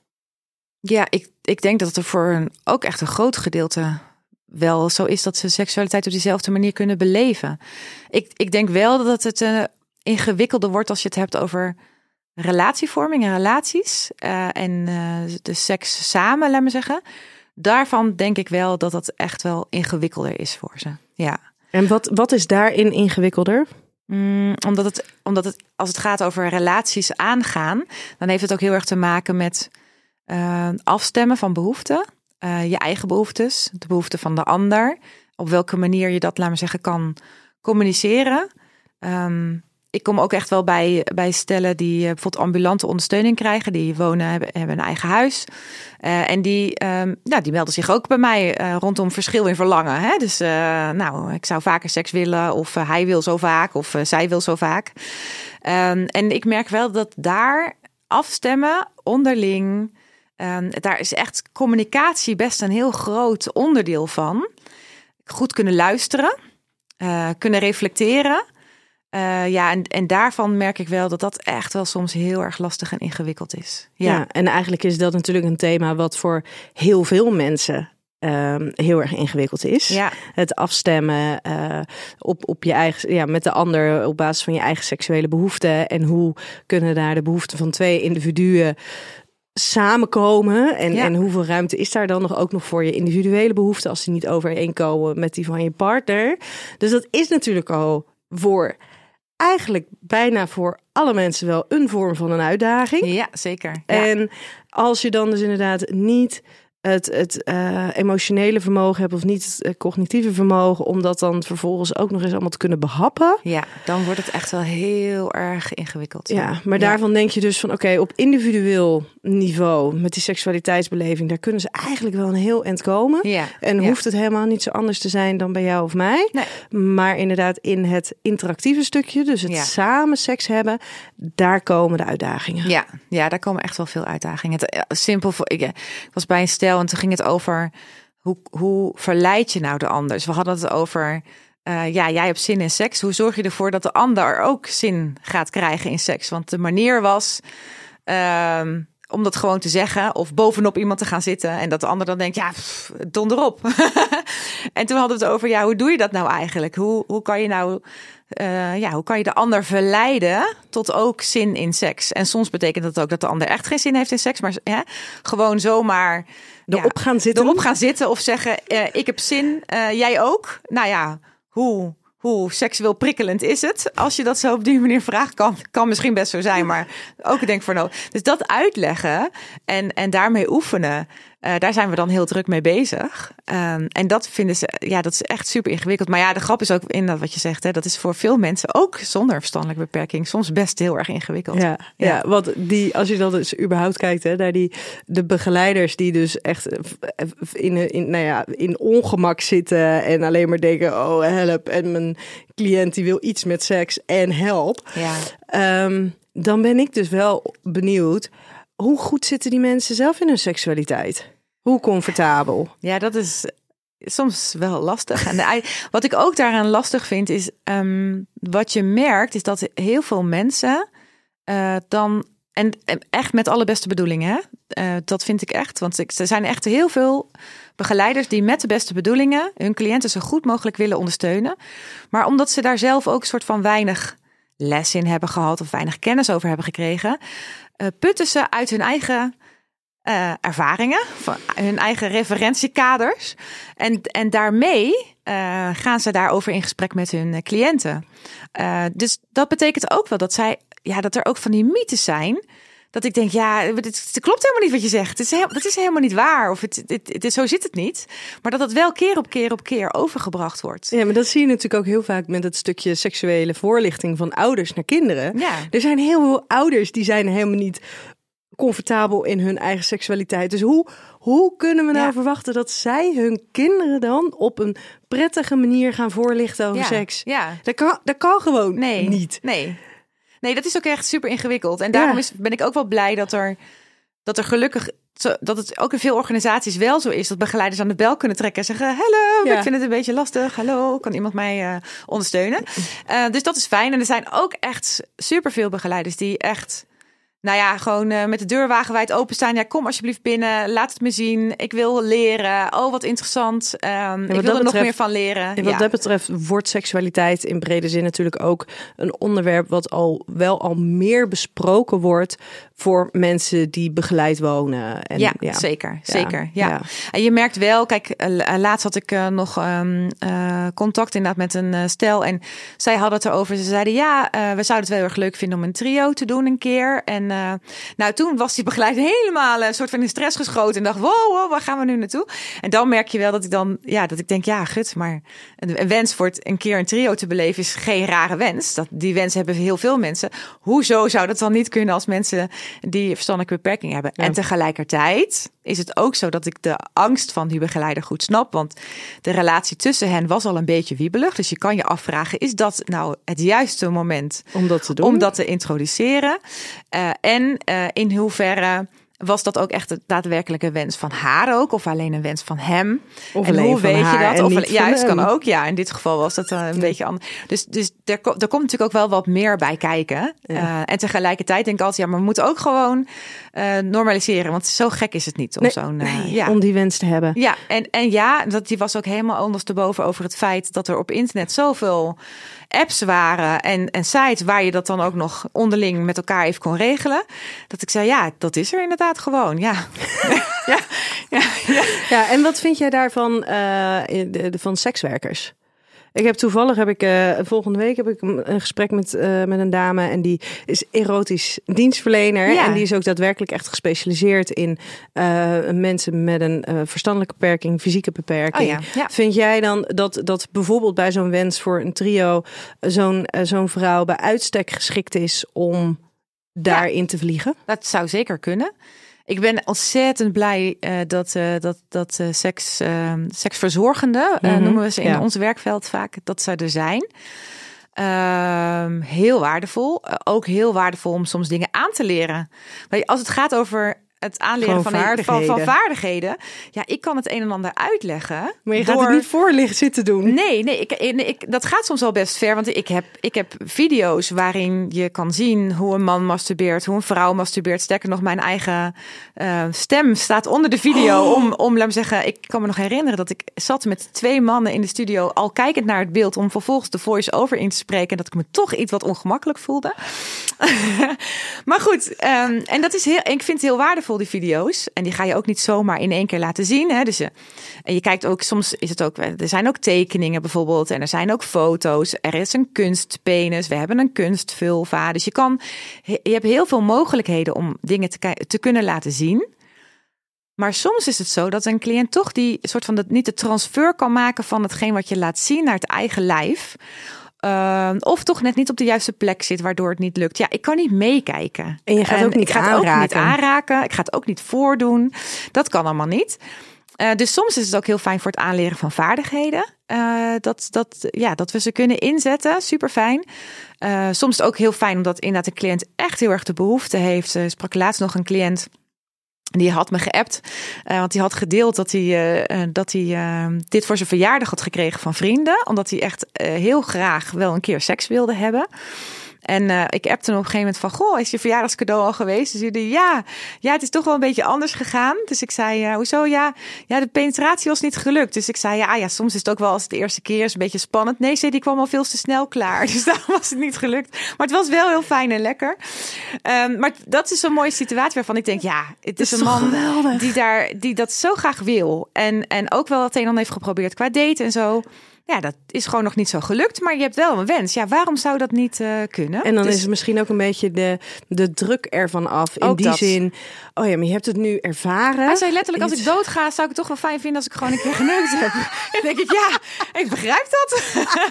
Ja, ik, ik denk dat het er voor een, ook echt een groot gedeelte wel zo is dat ze seksualiteit op diezelfde manier kunnen beleven. Ik, ik denk wel dat het uh, ingewikkelder wordt als je het hebt over relatievorming en relaties uh, en uh, de seks samen, laat me zeggen. Daarvan denk ik wel dat dat echt wel ingewikkelder is voor ze. Ja. En wat, wat is daarin ingewikkelder? Mm, omdat, het, omdat het, als het gaat over relaties aangaan, dan heeft het ook heel erg te maken met uh, afstemmen van behoeften. Uh, je eigen behoeftes, de behoeften van de ander. Op welke manier je dat, laat maar zeggen, kan communiceren. Um, ik kom ook echt wel bij, bij stellen die uh, bijvoorbeeld ambulante ondersteuning krijgen. Die wonen, hebben, hebben een eigen huis. En die, um, die melden zich ook bij mij rondom verschil in verlangen. Hè? Dus nou, ik zou vaker seks willen. Of hij wil zo vaak. Of zij wil zo vaak. Um, en ik merk wel dat daar afstemmen onderling... Um, daar is echt communicatie best een heel groot onderdeel van. Goed kunnen luisteren, uh, kunnen reflecteren. Uh, ja, en, en daarvan merk ik wel dat dat echt wel soms heel erg lastig en ingewikkeld is. Ja, ja en eigenlijk is dat natuurlijk een thema wat voor heel veel mensen Um, heel erg ingewikkeld is. Ja. Het afstemmen uh, op, op je eigen, ja, met de ander op basis van je eigen seksuele behoeften. En hoe kunnen daar de behoeften van twee individuen samenkomen? En, ja. en hoeveel ruimte is daar dan nog ook nog voor je individuele behoeften als die niet overeenkomen met die van je partner? Dus dat is natuurlijk al voor eigenlijk bijna voor alle mensen wel een vorm van een uitdaging. Ja, zeker. Ja. En als je dan dus inderdaad niet het, het uh, emotionele vermogen hebt of niet het uh, cognitieve vermogen, om dat dan vervolgens ook nog eens allemaal te kunnen behappen. Ja, dan wordt het echt wel heel erg ingewikkeld. Ja, ja maar daarvan denk je dus van oké, okay, op individueel niveau met die seksualiteitsbeleving, daar kunnen ze eigenlijk wel een heel eind komen. Ja. En hoeft het helemaal niet zo anders te zijn dan bij jou of mij. Nee. Maar inderdaad, in het interactieve stukje, dus het samen seks hebben, daar komen de uitdagingen. Ja, ja daar komen echt wel veel uitdagingen. Het, simpel voor ik, ik was bij een stel en toen ging het over hoe, hoe verleid je nou de ander? Dus we hadden het over, uh, ja, jij hebt zin in seks. Hoe zorg je ervoor dat de ander ook zin gaat krijgen in seks? Want de manier was uh, om dat gewoon te zeggen of bovenop iemand te gaan zitten en dat de ander dan denkt, ja, pff, donderop. en toen hadden we het over, ja, hoe doe je dat nou eigenlijk? Hoe, hoe kan je nou uh, ja, hoe kan je de ander verleiden tot ook zin in seks? En soms betekent dat ook dat de ander echt geen zin heeft in seks, maar gewoon zomaar erop ja, gaan zitten. Erop gaan zitten of zeggen: uh, Ik heb zin, uh, jij ook. Nou ja, hoe, hoe seksueel prikkelend is het? Als je dat zo op die manier vraagt, kan, kan misschien best zo zijn, maar ook denk voor nodig. Dus dat uitleggen en, en daarmee oefenen. Eh, daar zijn we dan heel druk mee bezig. Ehm, en dat vinden ze, ja, dat is echt super ingewikkeld. Maar ja, de grap is ook in dat wat je zegt, hè, dat is voor veel mensen ook zonder verstandelijke beperking soms best heel erg ingewikkeld. Ja, ja. want die, als je dan dus überhaupt kijkt hè, naar die de begeleiders die dus echt in, in, nou ja, in ongemak zitten en alleen maar denken: oh help, en mijn cliënt die wil iets met seks en help. Ja. Ehm, dan ben ik dus wel benieuwd hoe goed zitten die mensen zelf in hun seksualiteit? Hoe comfortabel? Ja, dat is soms wel lastig. En wat ik ook daaraan lastig vind, is um, wat je merkt, is dat heel veel mensen uh, dan. En, echt met alle beste bedoelingen, uh, dat vind ik echt. Want er zijn echt heel veel begeleiders die met de beste bedoelingen hun cliënten zo goed mogelijk willen ondersteunen. Maar omdat ze daar zelf ook een soort van weinig les in hebben gehad of weinig kennis over hebben gekregen, putten ze uit hun eigen uh, ervaringen, van hun eigen referentiekaders. En, en daarmee uh, gaan ze daarover in gesprek met hun cliënten. dus dat betekent ook wel dat zij, ja, dat er ook van die mythes zijn dat ik denk, ja, het, klopt helemaal niet wat je zegt. Het is, heel, dat is helemaal niet waar. Of het, het, het, zo zit het niet. Maar dat het wel keer op keer op keer overgebracht wordt. Ja, maar dat zie je natuurlijk ook heel vaak met het stukje seksuele voorlichting van ouders naar kinderen. Ja. Er zijn heel veel ouders die zijn helemaal niet comfortabel in hun eigen seksualiteit. Dus hoe, hoe kunnen we nou verwachten dat zij hun kinderen dan op een prettige manier gaan voorlichten over ja. seks? Ja. Dat kan, dat kan gewoon nee. niet. Nee. Nee, dat is ook echt super ingewikkeld. En daarom is, ben ik ook wel blij dat er, dat er gelukkig dat het ook in veel organisaties wel zo is dat begeleiders aan de bel kunnen trekken en zeggen: Hallo, ik vind het een beetje lastig. Hallo, kan iemand mij uh, ondersteunen? Uh, dus dat is fijn. En er zijn ook echt superveel begeleiders die echt nou ja, gewoon uh, met de deur wagenwijd openstaan. Ja, kom alsjeblieft binnen. Laat het me zien. Ik wil leren. Oh, wat interessant. Um, ik wil er betreft, nog meer van leren. En wat dat betreft wordt seksualiteit in brede zin natuurlijk ook een onderwerp wat al wel al meer besproken wordt voor mensen die begeleid wonen. En, ja, ja, zeker. Zeker. Ja. En je merkt wel, kijk, uh, laatst had ik uh, nog um, contact inderdaad met een stel. En zij hadden het erover. Ze zeiden ja, we zouden het wel heel erg leuk vinden om een trio te doen een keer. En uh, nou, toen was die begeleider helemaal een soort van in stress geschoten. En dacht, wow, wow, waar gaan we nu naartoe? En dan merk je wel dat ik dan, ja, dat ik denk, ja, gut, maar een, een wens voor het een keer een trio te beleven is geen rare wens. Dat, die wens hebben heel veel mensen. Hoezo zou dat dan niet kunnen als mensen die verstandelijke beperking hebben? Ja. En tegelijkertijd is het ook zo dat ik de angst van die begeleider goed snap. Want de relatie tussen hen was al een beetje wiebelig. Dus je kan je afvragen, is dat nou het juiste moment om dat te doen? Om dat te introduceren? Uh, en uh, in hoeverre was dat ook echt de daadwerkelijke wens van haar ook? Of alleen een wens van hem? Of en hoe weet je dat? Of juist kan ook. Ja, in dit geval was dat uh, een ja. beetje anders. Dus, dus er, er komt natuurlijk ook wel wat meer bij kijken. Ja. Uh, en tegelijkertijd denk ik altijd, ja, maar we moeten ook gewoon uh, normaliseren. Want zo gek is het niet om nee, zo'n... nee, ja. Om die wens te hebben. Ja, en, en ja, dat, die was ook helemaal ondersteboven over het feit dat er op internet zoveel apps waren en, en sites waar je dat dan ook nog onderling met elkaar even kon regelen. Dat ik zei, ja, dat is er inderdaad gewoon. Ja. ja, ja, ja. en wat vind jij daarvan uh, van sekswerkers? Ik heb toevallig heb ik uh, volgende week heb ik een gesprek met, uh, met een dame en die is erotisch dienstverlener ja. en die is ook daadwerkelijk echt gespecialiseerd in uh, mensen met een verstandelijke beperking, fysieke beperking. Oh ja. Ja. Vind jij dan dat dat bijvoorbeeld bij zo'n wens voor een trio zo'n zo'n vrouw bij uitstek geschikt is om daarin te vliegen? Dat zou zeker kunnen. Ik ben ontzettend blij uh, dat, uh, dat, dat uh, seks, seksverzorgenden, mm -hmm. noemen we ze in ja. ons werkveld vaak, dat ze er zijn. heel waardevol. ook heel waardevol om soms dingen aan te leren. Maar als het gaat over het aanleren van, vaardigheden. Van, van, vaardigheden. Ja, ik kan het een en ander uitleggen. Maar je door... gaat het niet voor zitten doen. Nee, nee, ik, ik, dat gaat soms al best ver. Want ik heb, ik heb video's waarin je kan zien hoe een man masturbeert, hoe een vrouw masturbeert. Sterker nog, mijn eigen uh, stem staat onder de video. Oh. Om, om, laat me zeggen, ik kan me nog herinneren dat ik zat met twee mannen in de studio, al kijkend naar het beeld, om vervolgens de voice-over in te spreken. En dat ik me toch iets wat ongemakkelijk voelde. maar goed, um, en dat is heel, ik vind het heel waardevol die video's. En die ga je ook niet zomaar in één keer laten zien. Hè? Dus je, en je kijkt ook, soms is het ook, er zijn ook tekeningen bijvoorbeeld. En er zijn ook foto's. Er is een kunstpenis. We hebben een kunstvulva. Dus je kan, je hebt heel veel mogelijkheden om dingen te, te kunnen laten zien. Maar soms is het zo dat een cliënt toch die soort van dat niet de transfer kan maken van hetgeen wat je laat zien naar het eigen lijf. Uh, of toch net niet op de juiste plek zit, waardoor het niet lukt. Ja, ik kan niet meekijken. En je gaat ook niet ik ga het aanraken. ook niet aanraken. Ik ga het ook niet voordoen. Dat kan allemaal niet. Uh, dus soms is het ook heel fijn voor het aanleren van vaardigheden. Uh, dat, dat, ja, dat we ze kunnen inzetten. Super fijn. Uh, soms ook heel fijn omdat inderdaad een cliënt echt heel erg de behoefte heeft. Ik sprak laatst nog een cliënt. Die had me geappt, uh, want die had gedeeld dat hij, uh, dat hij uh, dit voor zijn verjaardag had gekregen van vrienden. Omdat hij echt heel graag wel een keer seks wilde hebben. En uh, ik appte hem op een gegeven moment van, goh, is je verjaardagscadeau al geweest? Dus jullie, ja, ja, het is toch wel een beetje anders gegaan. Dus ik zei, uh, hoezo? Ja, ja, de penetratie was niet gelukt. Dus ik zei, ja, ja, soms is het ook wel als het de eerste keer is een beetje spannend. Nee, zei, die kwam al veel te snel klaar. Dus daarom was het niet gelukt. Maar het was wel heel fijn en lekker. Um, maar dat is zo'n mooie situatie waarvan ik denk, ja, het is, is een man geweldig. die daar, die dat zo graag wil. En, en ook wel het een en ander heeft geprobeerd qua date en zo. Ja, dat is gewoon nog niet zo gelukt, maar je hebt wel een wens. Ja, waarom zou dat niet uh, kunnen? En dan Dus- is het misschien ook een beetje de, de druk ervan af. In Ook die dat. zin, oh ja, maar je hebt het nu ervaren. Hij zei letterlijk, als ik doodga, zou ik het toch wel fijn vinden als ik gewoon een keer geneukt heb. En denk ik, ja, ik begrijp dat.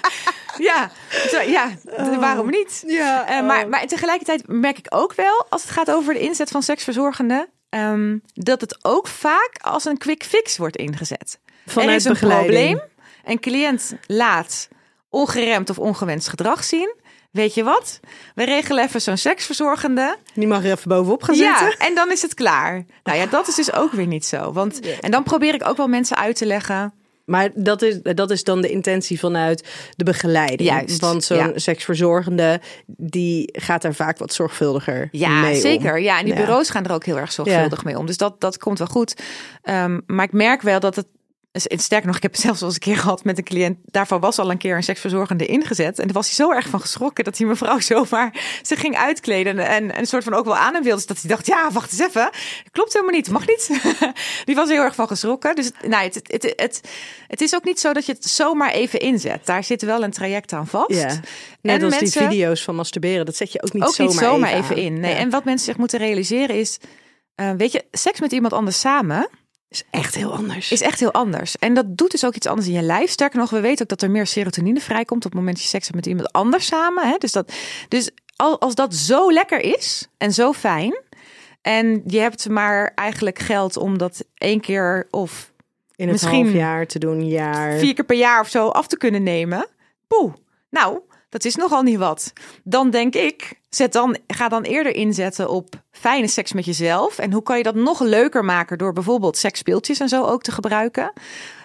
ja, zo, ja, d- waarom niet? Ja, Eh, maar, maar tegelijkertijd merk ik ook wel, als het gaat over de inzet van seksverzorgenden, ehm, dat het ook vaak als een quick fix wordt ingezet. Vanuit er is een begeleiding. probleem, een cliënt laat ongeremd of ongewenst gedrag zien. Weet je wat? We regelen even zo'n seksverzorgende. Die mag er even bovenop gaan Ja, zitten. en dan is het klaar. Nou ja, dat is dus ook weer niet zo. Want, en dan probeer ik ook wel mensen uit te leggen. Maar dat is, dat is dan de intentie vanuit de begeleiding. Juist, Want zo'n ja. seksverzorgende, die gaat daar vaak wat zorgvuldiger Ja, mee om. zeker. Ja, en die Ja. bureaus gaan er ook heel erg zorgvuldig mee om. Dus dat, dat komt wel goed. Ehm, maar ik merk wel dat het. En Sterker nog, ik heb zelfs wel eens een keer gehad met een cliënt. Daarvan was al een keer een seksverzorgende ingezet. En daar was hij zo erg van geschrokken dat die mevrouw zomaar zich ging uitkleden. En, en een soort van ook wel aan hem wilde. Dus dat hij dacht, ja, wacht eens even. Klopt helemaal niet, mag niet. die was heel erg van geschrokken. Dus nou, het, het, het, het, het is ook niet zo dat je het zomaar even inzet. Daar zit wel een traject aan vast. Ja. Net En als die mensen- video's van masturberen, dat zet je ook niet ook zomaar, niet zomaar even, in. Nee. Ja. En wat mensen zich moeten realiseren is, eh, weet je, seks met iemand anders samen is echt heel anders. is echt heel anders. En dat doet dus ook iets anders in je lijf. Sterker nog, we weten ook dat er meer serotonine vrijkomt op het moment dat je seks hebt met iemand anders samen. Hè? Dus, dat, dus al- als dat zo lekker is en zo fijn. En je hebt maar eigenlijk geld om dat één keer of in het misschien half jaar te doen, jaar. vier keer per jaar of zo af te kunnen nemen. Poeh, nou, dat is nogal niet wat. Dan denk ik, zet dan, ga dan eerder inzetten op fijne seks met jezelf. En hoe kan je dat nog leuker maken door bijvoorbeeld seksspeeltjes en zo ook te gebruiken?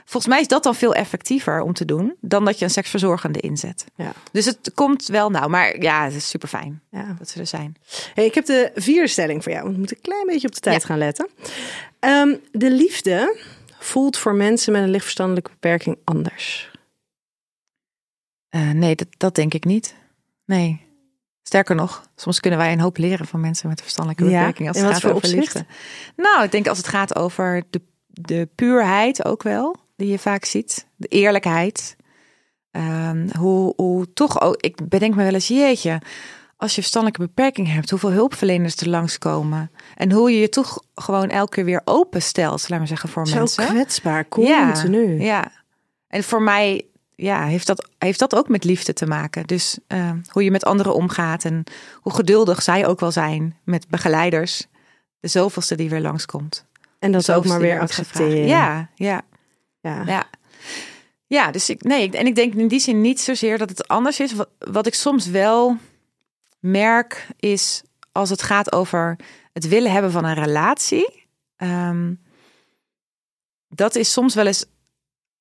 Volgens mij is dat dan veel effectiever om te doen dan dat je een seksverzorgende inzet. Ja. Dus het komt wel nou, maar ja, het is super fijn Ja. dat ze er zijn. Hey, ik heb de vierde stelling voor jou. We moeten een klein beetje op de tijd Ja. gaan letten. Ehm, de liefde voelt voor mensen met een lichtverstandelijke beperking anders. Eh, nee, dat, dat denk ik niet. Nee. Sterker nog, soms kunnen wij een hoop leren van mensen met een verstandelijke Ja, beperking. Als in het gaat over opzicht? liefde. Nou, ik denk als het gaat over de, de puurheid ook wel, die je vaak ziet. De eerlijkheid. Ehm, hoe, hoe toch ook, ik bedenk me wel eens, jeetje, als je verstandelijke beperking hebt, hoeveel hulpverleners er langskomen. En hoe je je toch gewoon elke keer weer openstelt, laat maar zeggen, voor Zo mensen. kwetsbaar, continu. Ja, ja. En voor mij ja, heeft, dat, heeft dat ook met liefde te maken. Dus eh, hoe je met anderen omgaat en hoe geduldig zij ook wel zijn met begeleiders. De zoveelste die weer langskomt. En dat ook maar weer accepteren. Ja, ja, ja. ja. Ja, dus ik, nee, en ik denk in die zin niet zozeer dat het anders is. Wat, wat ik soms wel merk is als het gaat over het willen hebben van een relatie. ehm, dat is soms wel eens,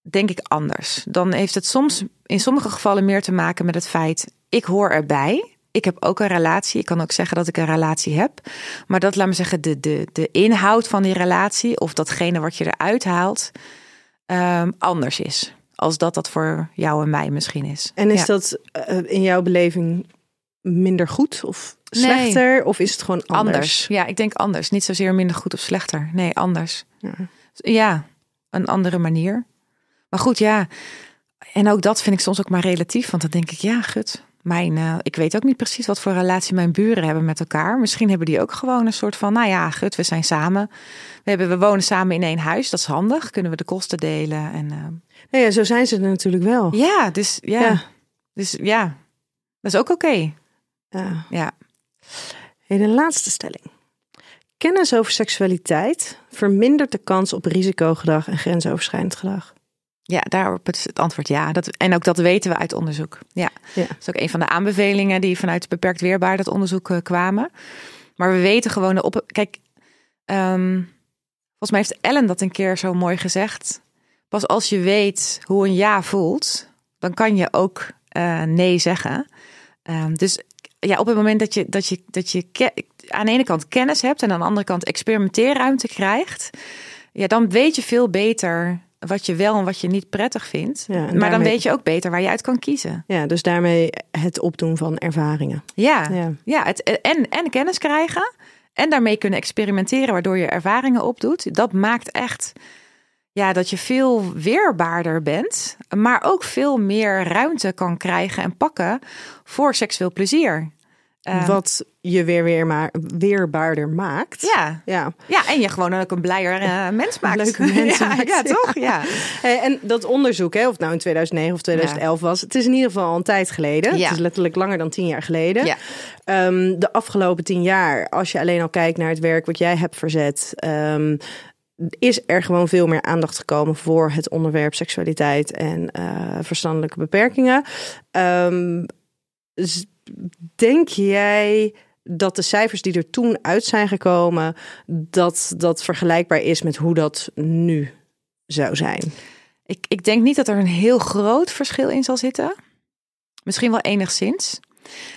denk ik, anders. Dan heeft het soms in sommige gevallen meer te maken met het feit, ik hoor erbij. Ik heb ook een relatie. Ik kan ook zeggen dat ik een relatie heb. Maar dat, laat me zeggen, de, de, de inhoud van die relatie of datgene wat je eruit haalt, ehm, anders is. Als dat dat voor jou en mij misschien is. En is Ja. dat eh, in jouw beleving minder goed of Nee. slechter? Of is het gewoon anders? anders? Ja, ik denk anders. Niet zozeer minder goed of slechter. Nee, anders. Ja. Ja, een andere manier. Maar goed, ja. En ook dat vind ik soms ook maar relatief. Want dan denk ik, ja, gut. mijn, eh, ik weet ook niet precies wat voor relatie mijn buren hebben met elkaar. Misschien hebben die ook gewoon een soort van, nou ja, gut, we zijn samen. We, hebben, we wonen samen in één huis, dat is handig. Kunnen we de kosten delen. En, uh, nou ja, zo zijn ze er natuurlijk wel. Ja, dus ja. ja. Dus ja, dat is ook oké. Ja. ja. Hey, de laatste stelling. Kennis over seksualiteit vermindert de kans op risicogedrag en grensoverschrijdend gedrag. Ja, daarop is het antwoord ja. Dat, en ook dat weten we uit onderzoek. Ja. Ja. Dat is ook een van de aanbevelingen die vanuit Beperkt Weerbaar dat onderzoek eh, kwamen. Maar we weten gewoon op. Kijk, ehm, volgens mij heeft Ellen dat een keer zo mooi gezegd. Pas als je weet hoe een ja voelt, dan kan je ook eh, nee zeggen. Ehm, dus ja, op het moment dat je, dat je, dat je aan de ene kant kennis hebt en aan de andere kant experimenteerruimte krijgt, ja, dan weet je veel beter wat je wel en wat je niet prettig vindt. Ja, maar dan weet je ook beter waar je uit kan kiezen. Ja, dus daarmee het opdoen van ervaringen. Ja, Ja. ja. het, en, en kennis krijgen en daarmee kunnen experimenteren, waardoor je ervaringen opdoet. Dat maakt echt ja, dat je veel weerbaarder bent, maar ook veel meer ruimte kan krijgen en pakken voor seksueel plezier. Eh, Wat je weer, weer maar weerbaarder maakt. Ja, Ja. ja, en je gewoon ook een blijer eh, mens maakt. Leuke mensen ja, maakt, ja, ja. toch? Ja. En dat onderzoek, hè, of het nou in 2009 of 2011 was, het is in ieder geval al een tijd geleden. Ja. Het is letterlijk langer dan tien jaar geleden. Ja. Ehm, de afgelopen tien jaar, als je alleen al kijkt naar het werk wat jij hebt verzet, ehm, is er gewoon veel meer aandacht gekomen voor het onderwerp seksualiteit en eh, verstandelijke beperkingen. Ehm, z- denk jij dat de cijfers die er toen uit zijn gekomen, dat dat vergelijkbaar is met hoe dat nu zou zijn? Ik, ik denk niet dat er een heel groot verschil in zal zitten. Misschien wel enigszins.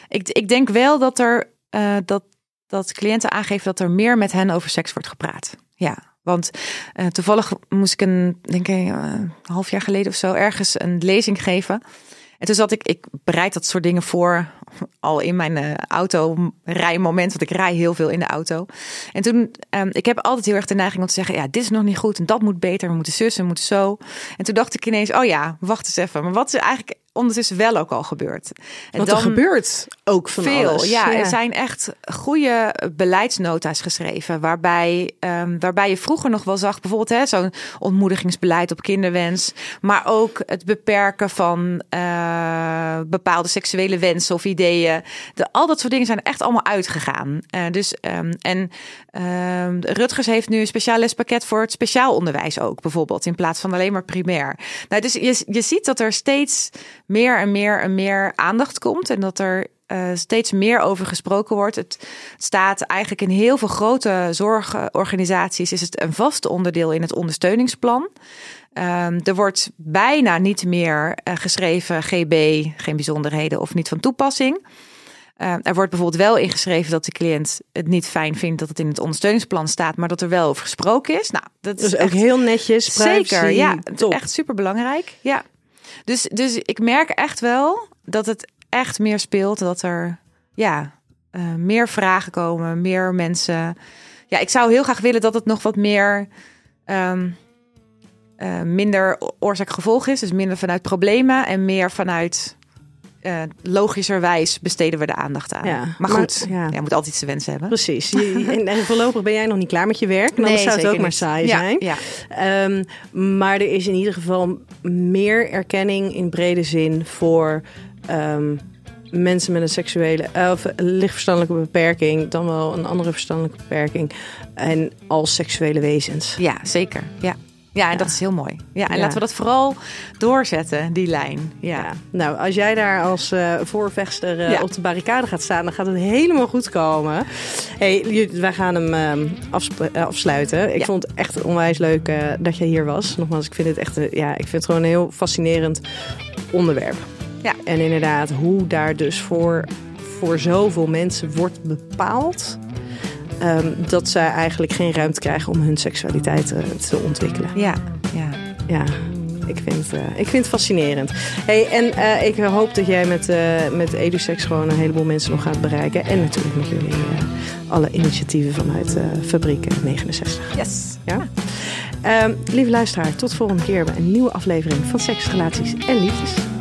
Ik, ik denk wel dat er eh, dat, dat cliënten aangeven dat er meer met hen over seks wordt gepraat. Ja, want eh, toevallig moest ik een, denk ik, eh, half jaar geleden of zo ergens een lezing geven. En toen zat ik, ik bereid dat soort dingen voor al in mijn eh, auto want ik rij heel veel in de auto. En toen, ehm, ik heb altijd heel erg de neiging om te zeggen, ja, dit is nog niet goed en dat moet beter, we moeten zus, we moeten zo. En toen dacht ik ineens, oh ja, wacht eens even, maar wat is eigenlijk ondertussen wel ook al gebeurd? En Want er gebeurt ook van veel. alles. Ja, er zijn echt goede beleidsnota's geschreven. Waarbij, ehm, waarbij je vroeger nog wel zag, bijvoorbeeld hè, zo'n ontmoedigingsbeleid op kinderwens. Maar ook het beperken van eh, bepaalde seksuele wensen of ideeën. De, al dat soort dingen zijn echt allemaal uitgegaan. Eh, dus, ehm, en ehm, Rutgers heeft nu een speciaal lespakket voor het speciaal onderwijs ook, bijvoorbeeld. In plaats van alleen maar primair. Nou, dus je, je ziet dat er steeds meer en meer en meer aandacht komt. En dat er eh, steeds meer over gesproken wordt. Het staat eigenlijk in heel veel grote zorgorganisaties is het een vast onderdeel in het ondersteuningsplan. Ehm, er wordt bijna niet meer eh, geschreven GB, geen bijzonderheden of niet van toepassing. Eh, er wordt bijvoorbeeld wel ingeschreven dat de cliënt het niet fijn vindt dat het in het ondersteuningsplan staat, maar dat er wel over gesproken is. Nou, dat is Dus ook echt heel netjes. Zeker, privacy, ja. Is top. echt super belangrijk. Ja. Dus, dus ik merk echt wel dat het echt meer speelt. Dat er ja, eh, meer vragen komen, meer mensen. Ja, ik zou heel graag willen dat het nog wat meer. ehm, eh, minder oorzaak-gevolg is. Dus minder vanuit problemen en meer vanuit. Eh, logischerwijs besteden we de aandacht aan. Ja, maar goed, ja. ja. je moet altijd iets te wensen hebben. Precies. Je- en, en voorlopig ben jij nog niet klaar met je werk. Dan zou het ook maar saai Ja, zijn. Ehm, maar er is in ieder geval meer erkenning in brede zin voor ehm, mensen met een seksuele eh, of lichtverstandelijke beperking, dan wel een andere verstandelijke beperking. En als seksuele wezens. Ja, zeker. Ja, ja en dat is heel mooi. Ja, en Ja. laten we dat vooral doorzetten, die lijn. Ja, Ja. Nou, als jij daar als eh, voorvechter eh, op de barricade gaat staan, dan gaat het helemaal goed komen. Hey, wij gaan hem ehm, eh, afsluiten. Ik vond het echt onwijs leuk dat jij hier was. Nogmaals, ik vind het echt, ja, ik vind het gewoon een heel fascinerend onderwerp. Ja. En inderdaad, hoe daar dus voor, voor zoveel mensen wordt bepaald. Ehm, dat zij eigenlijk geen ruimte krijgen om hun seksualiteit eh, te ontwikkelen. ja, ja. Ja, ik vind, eh, ik vind het fascinerend. Hey, en eh, ik hoop dat jij met, eh met EduSex gewoon een heleboel mensen nog gaat bereiken. En natuurlijk met jullie alle initiatieven vanuit eh Fabriek 69. Yes. Ja? Ehm, lieve luisteraar, tot volgende keer bij een nieuwe aflevering van Seks, Relaties en Liefdes.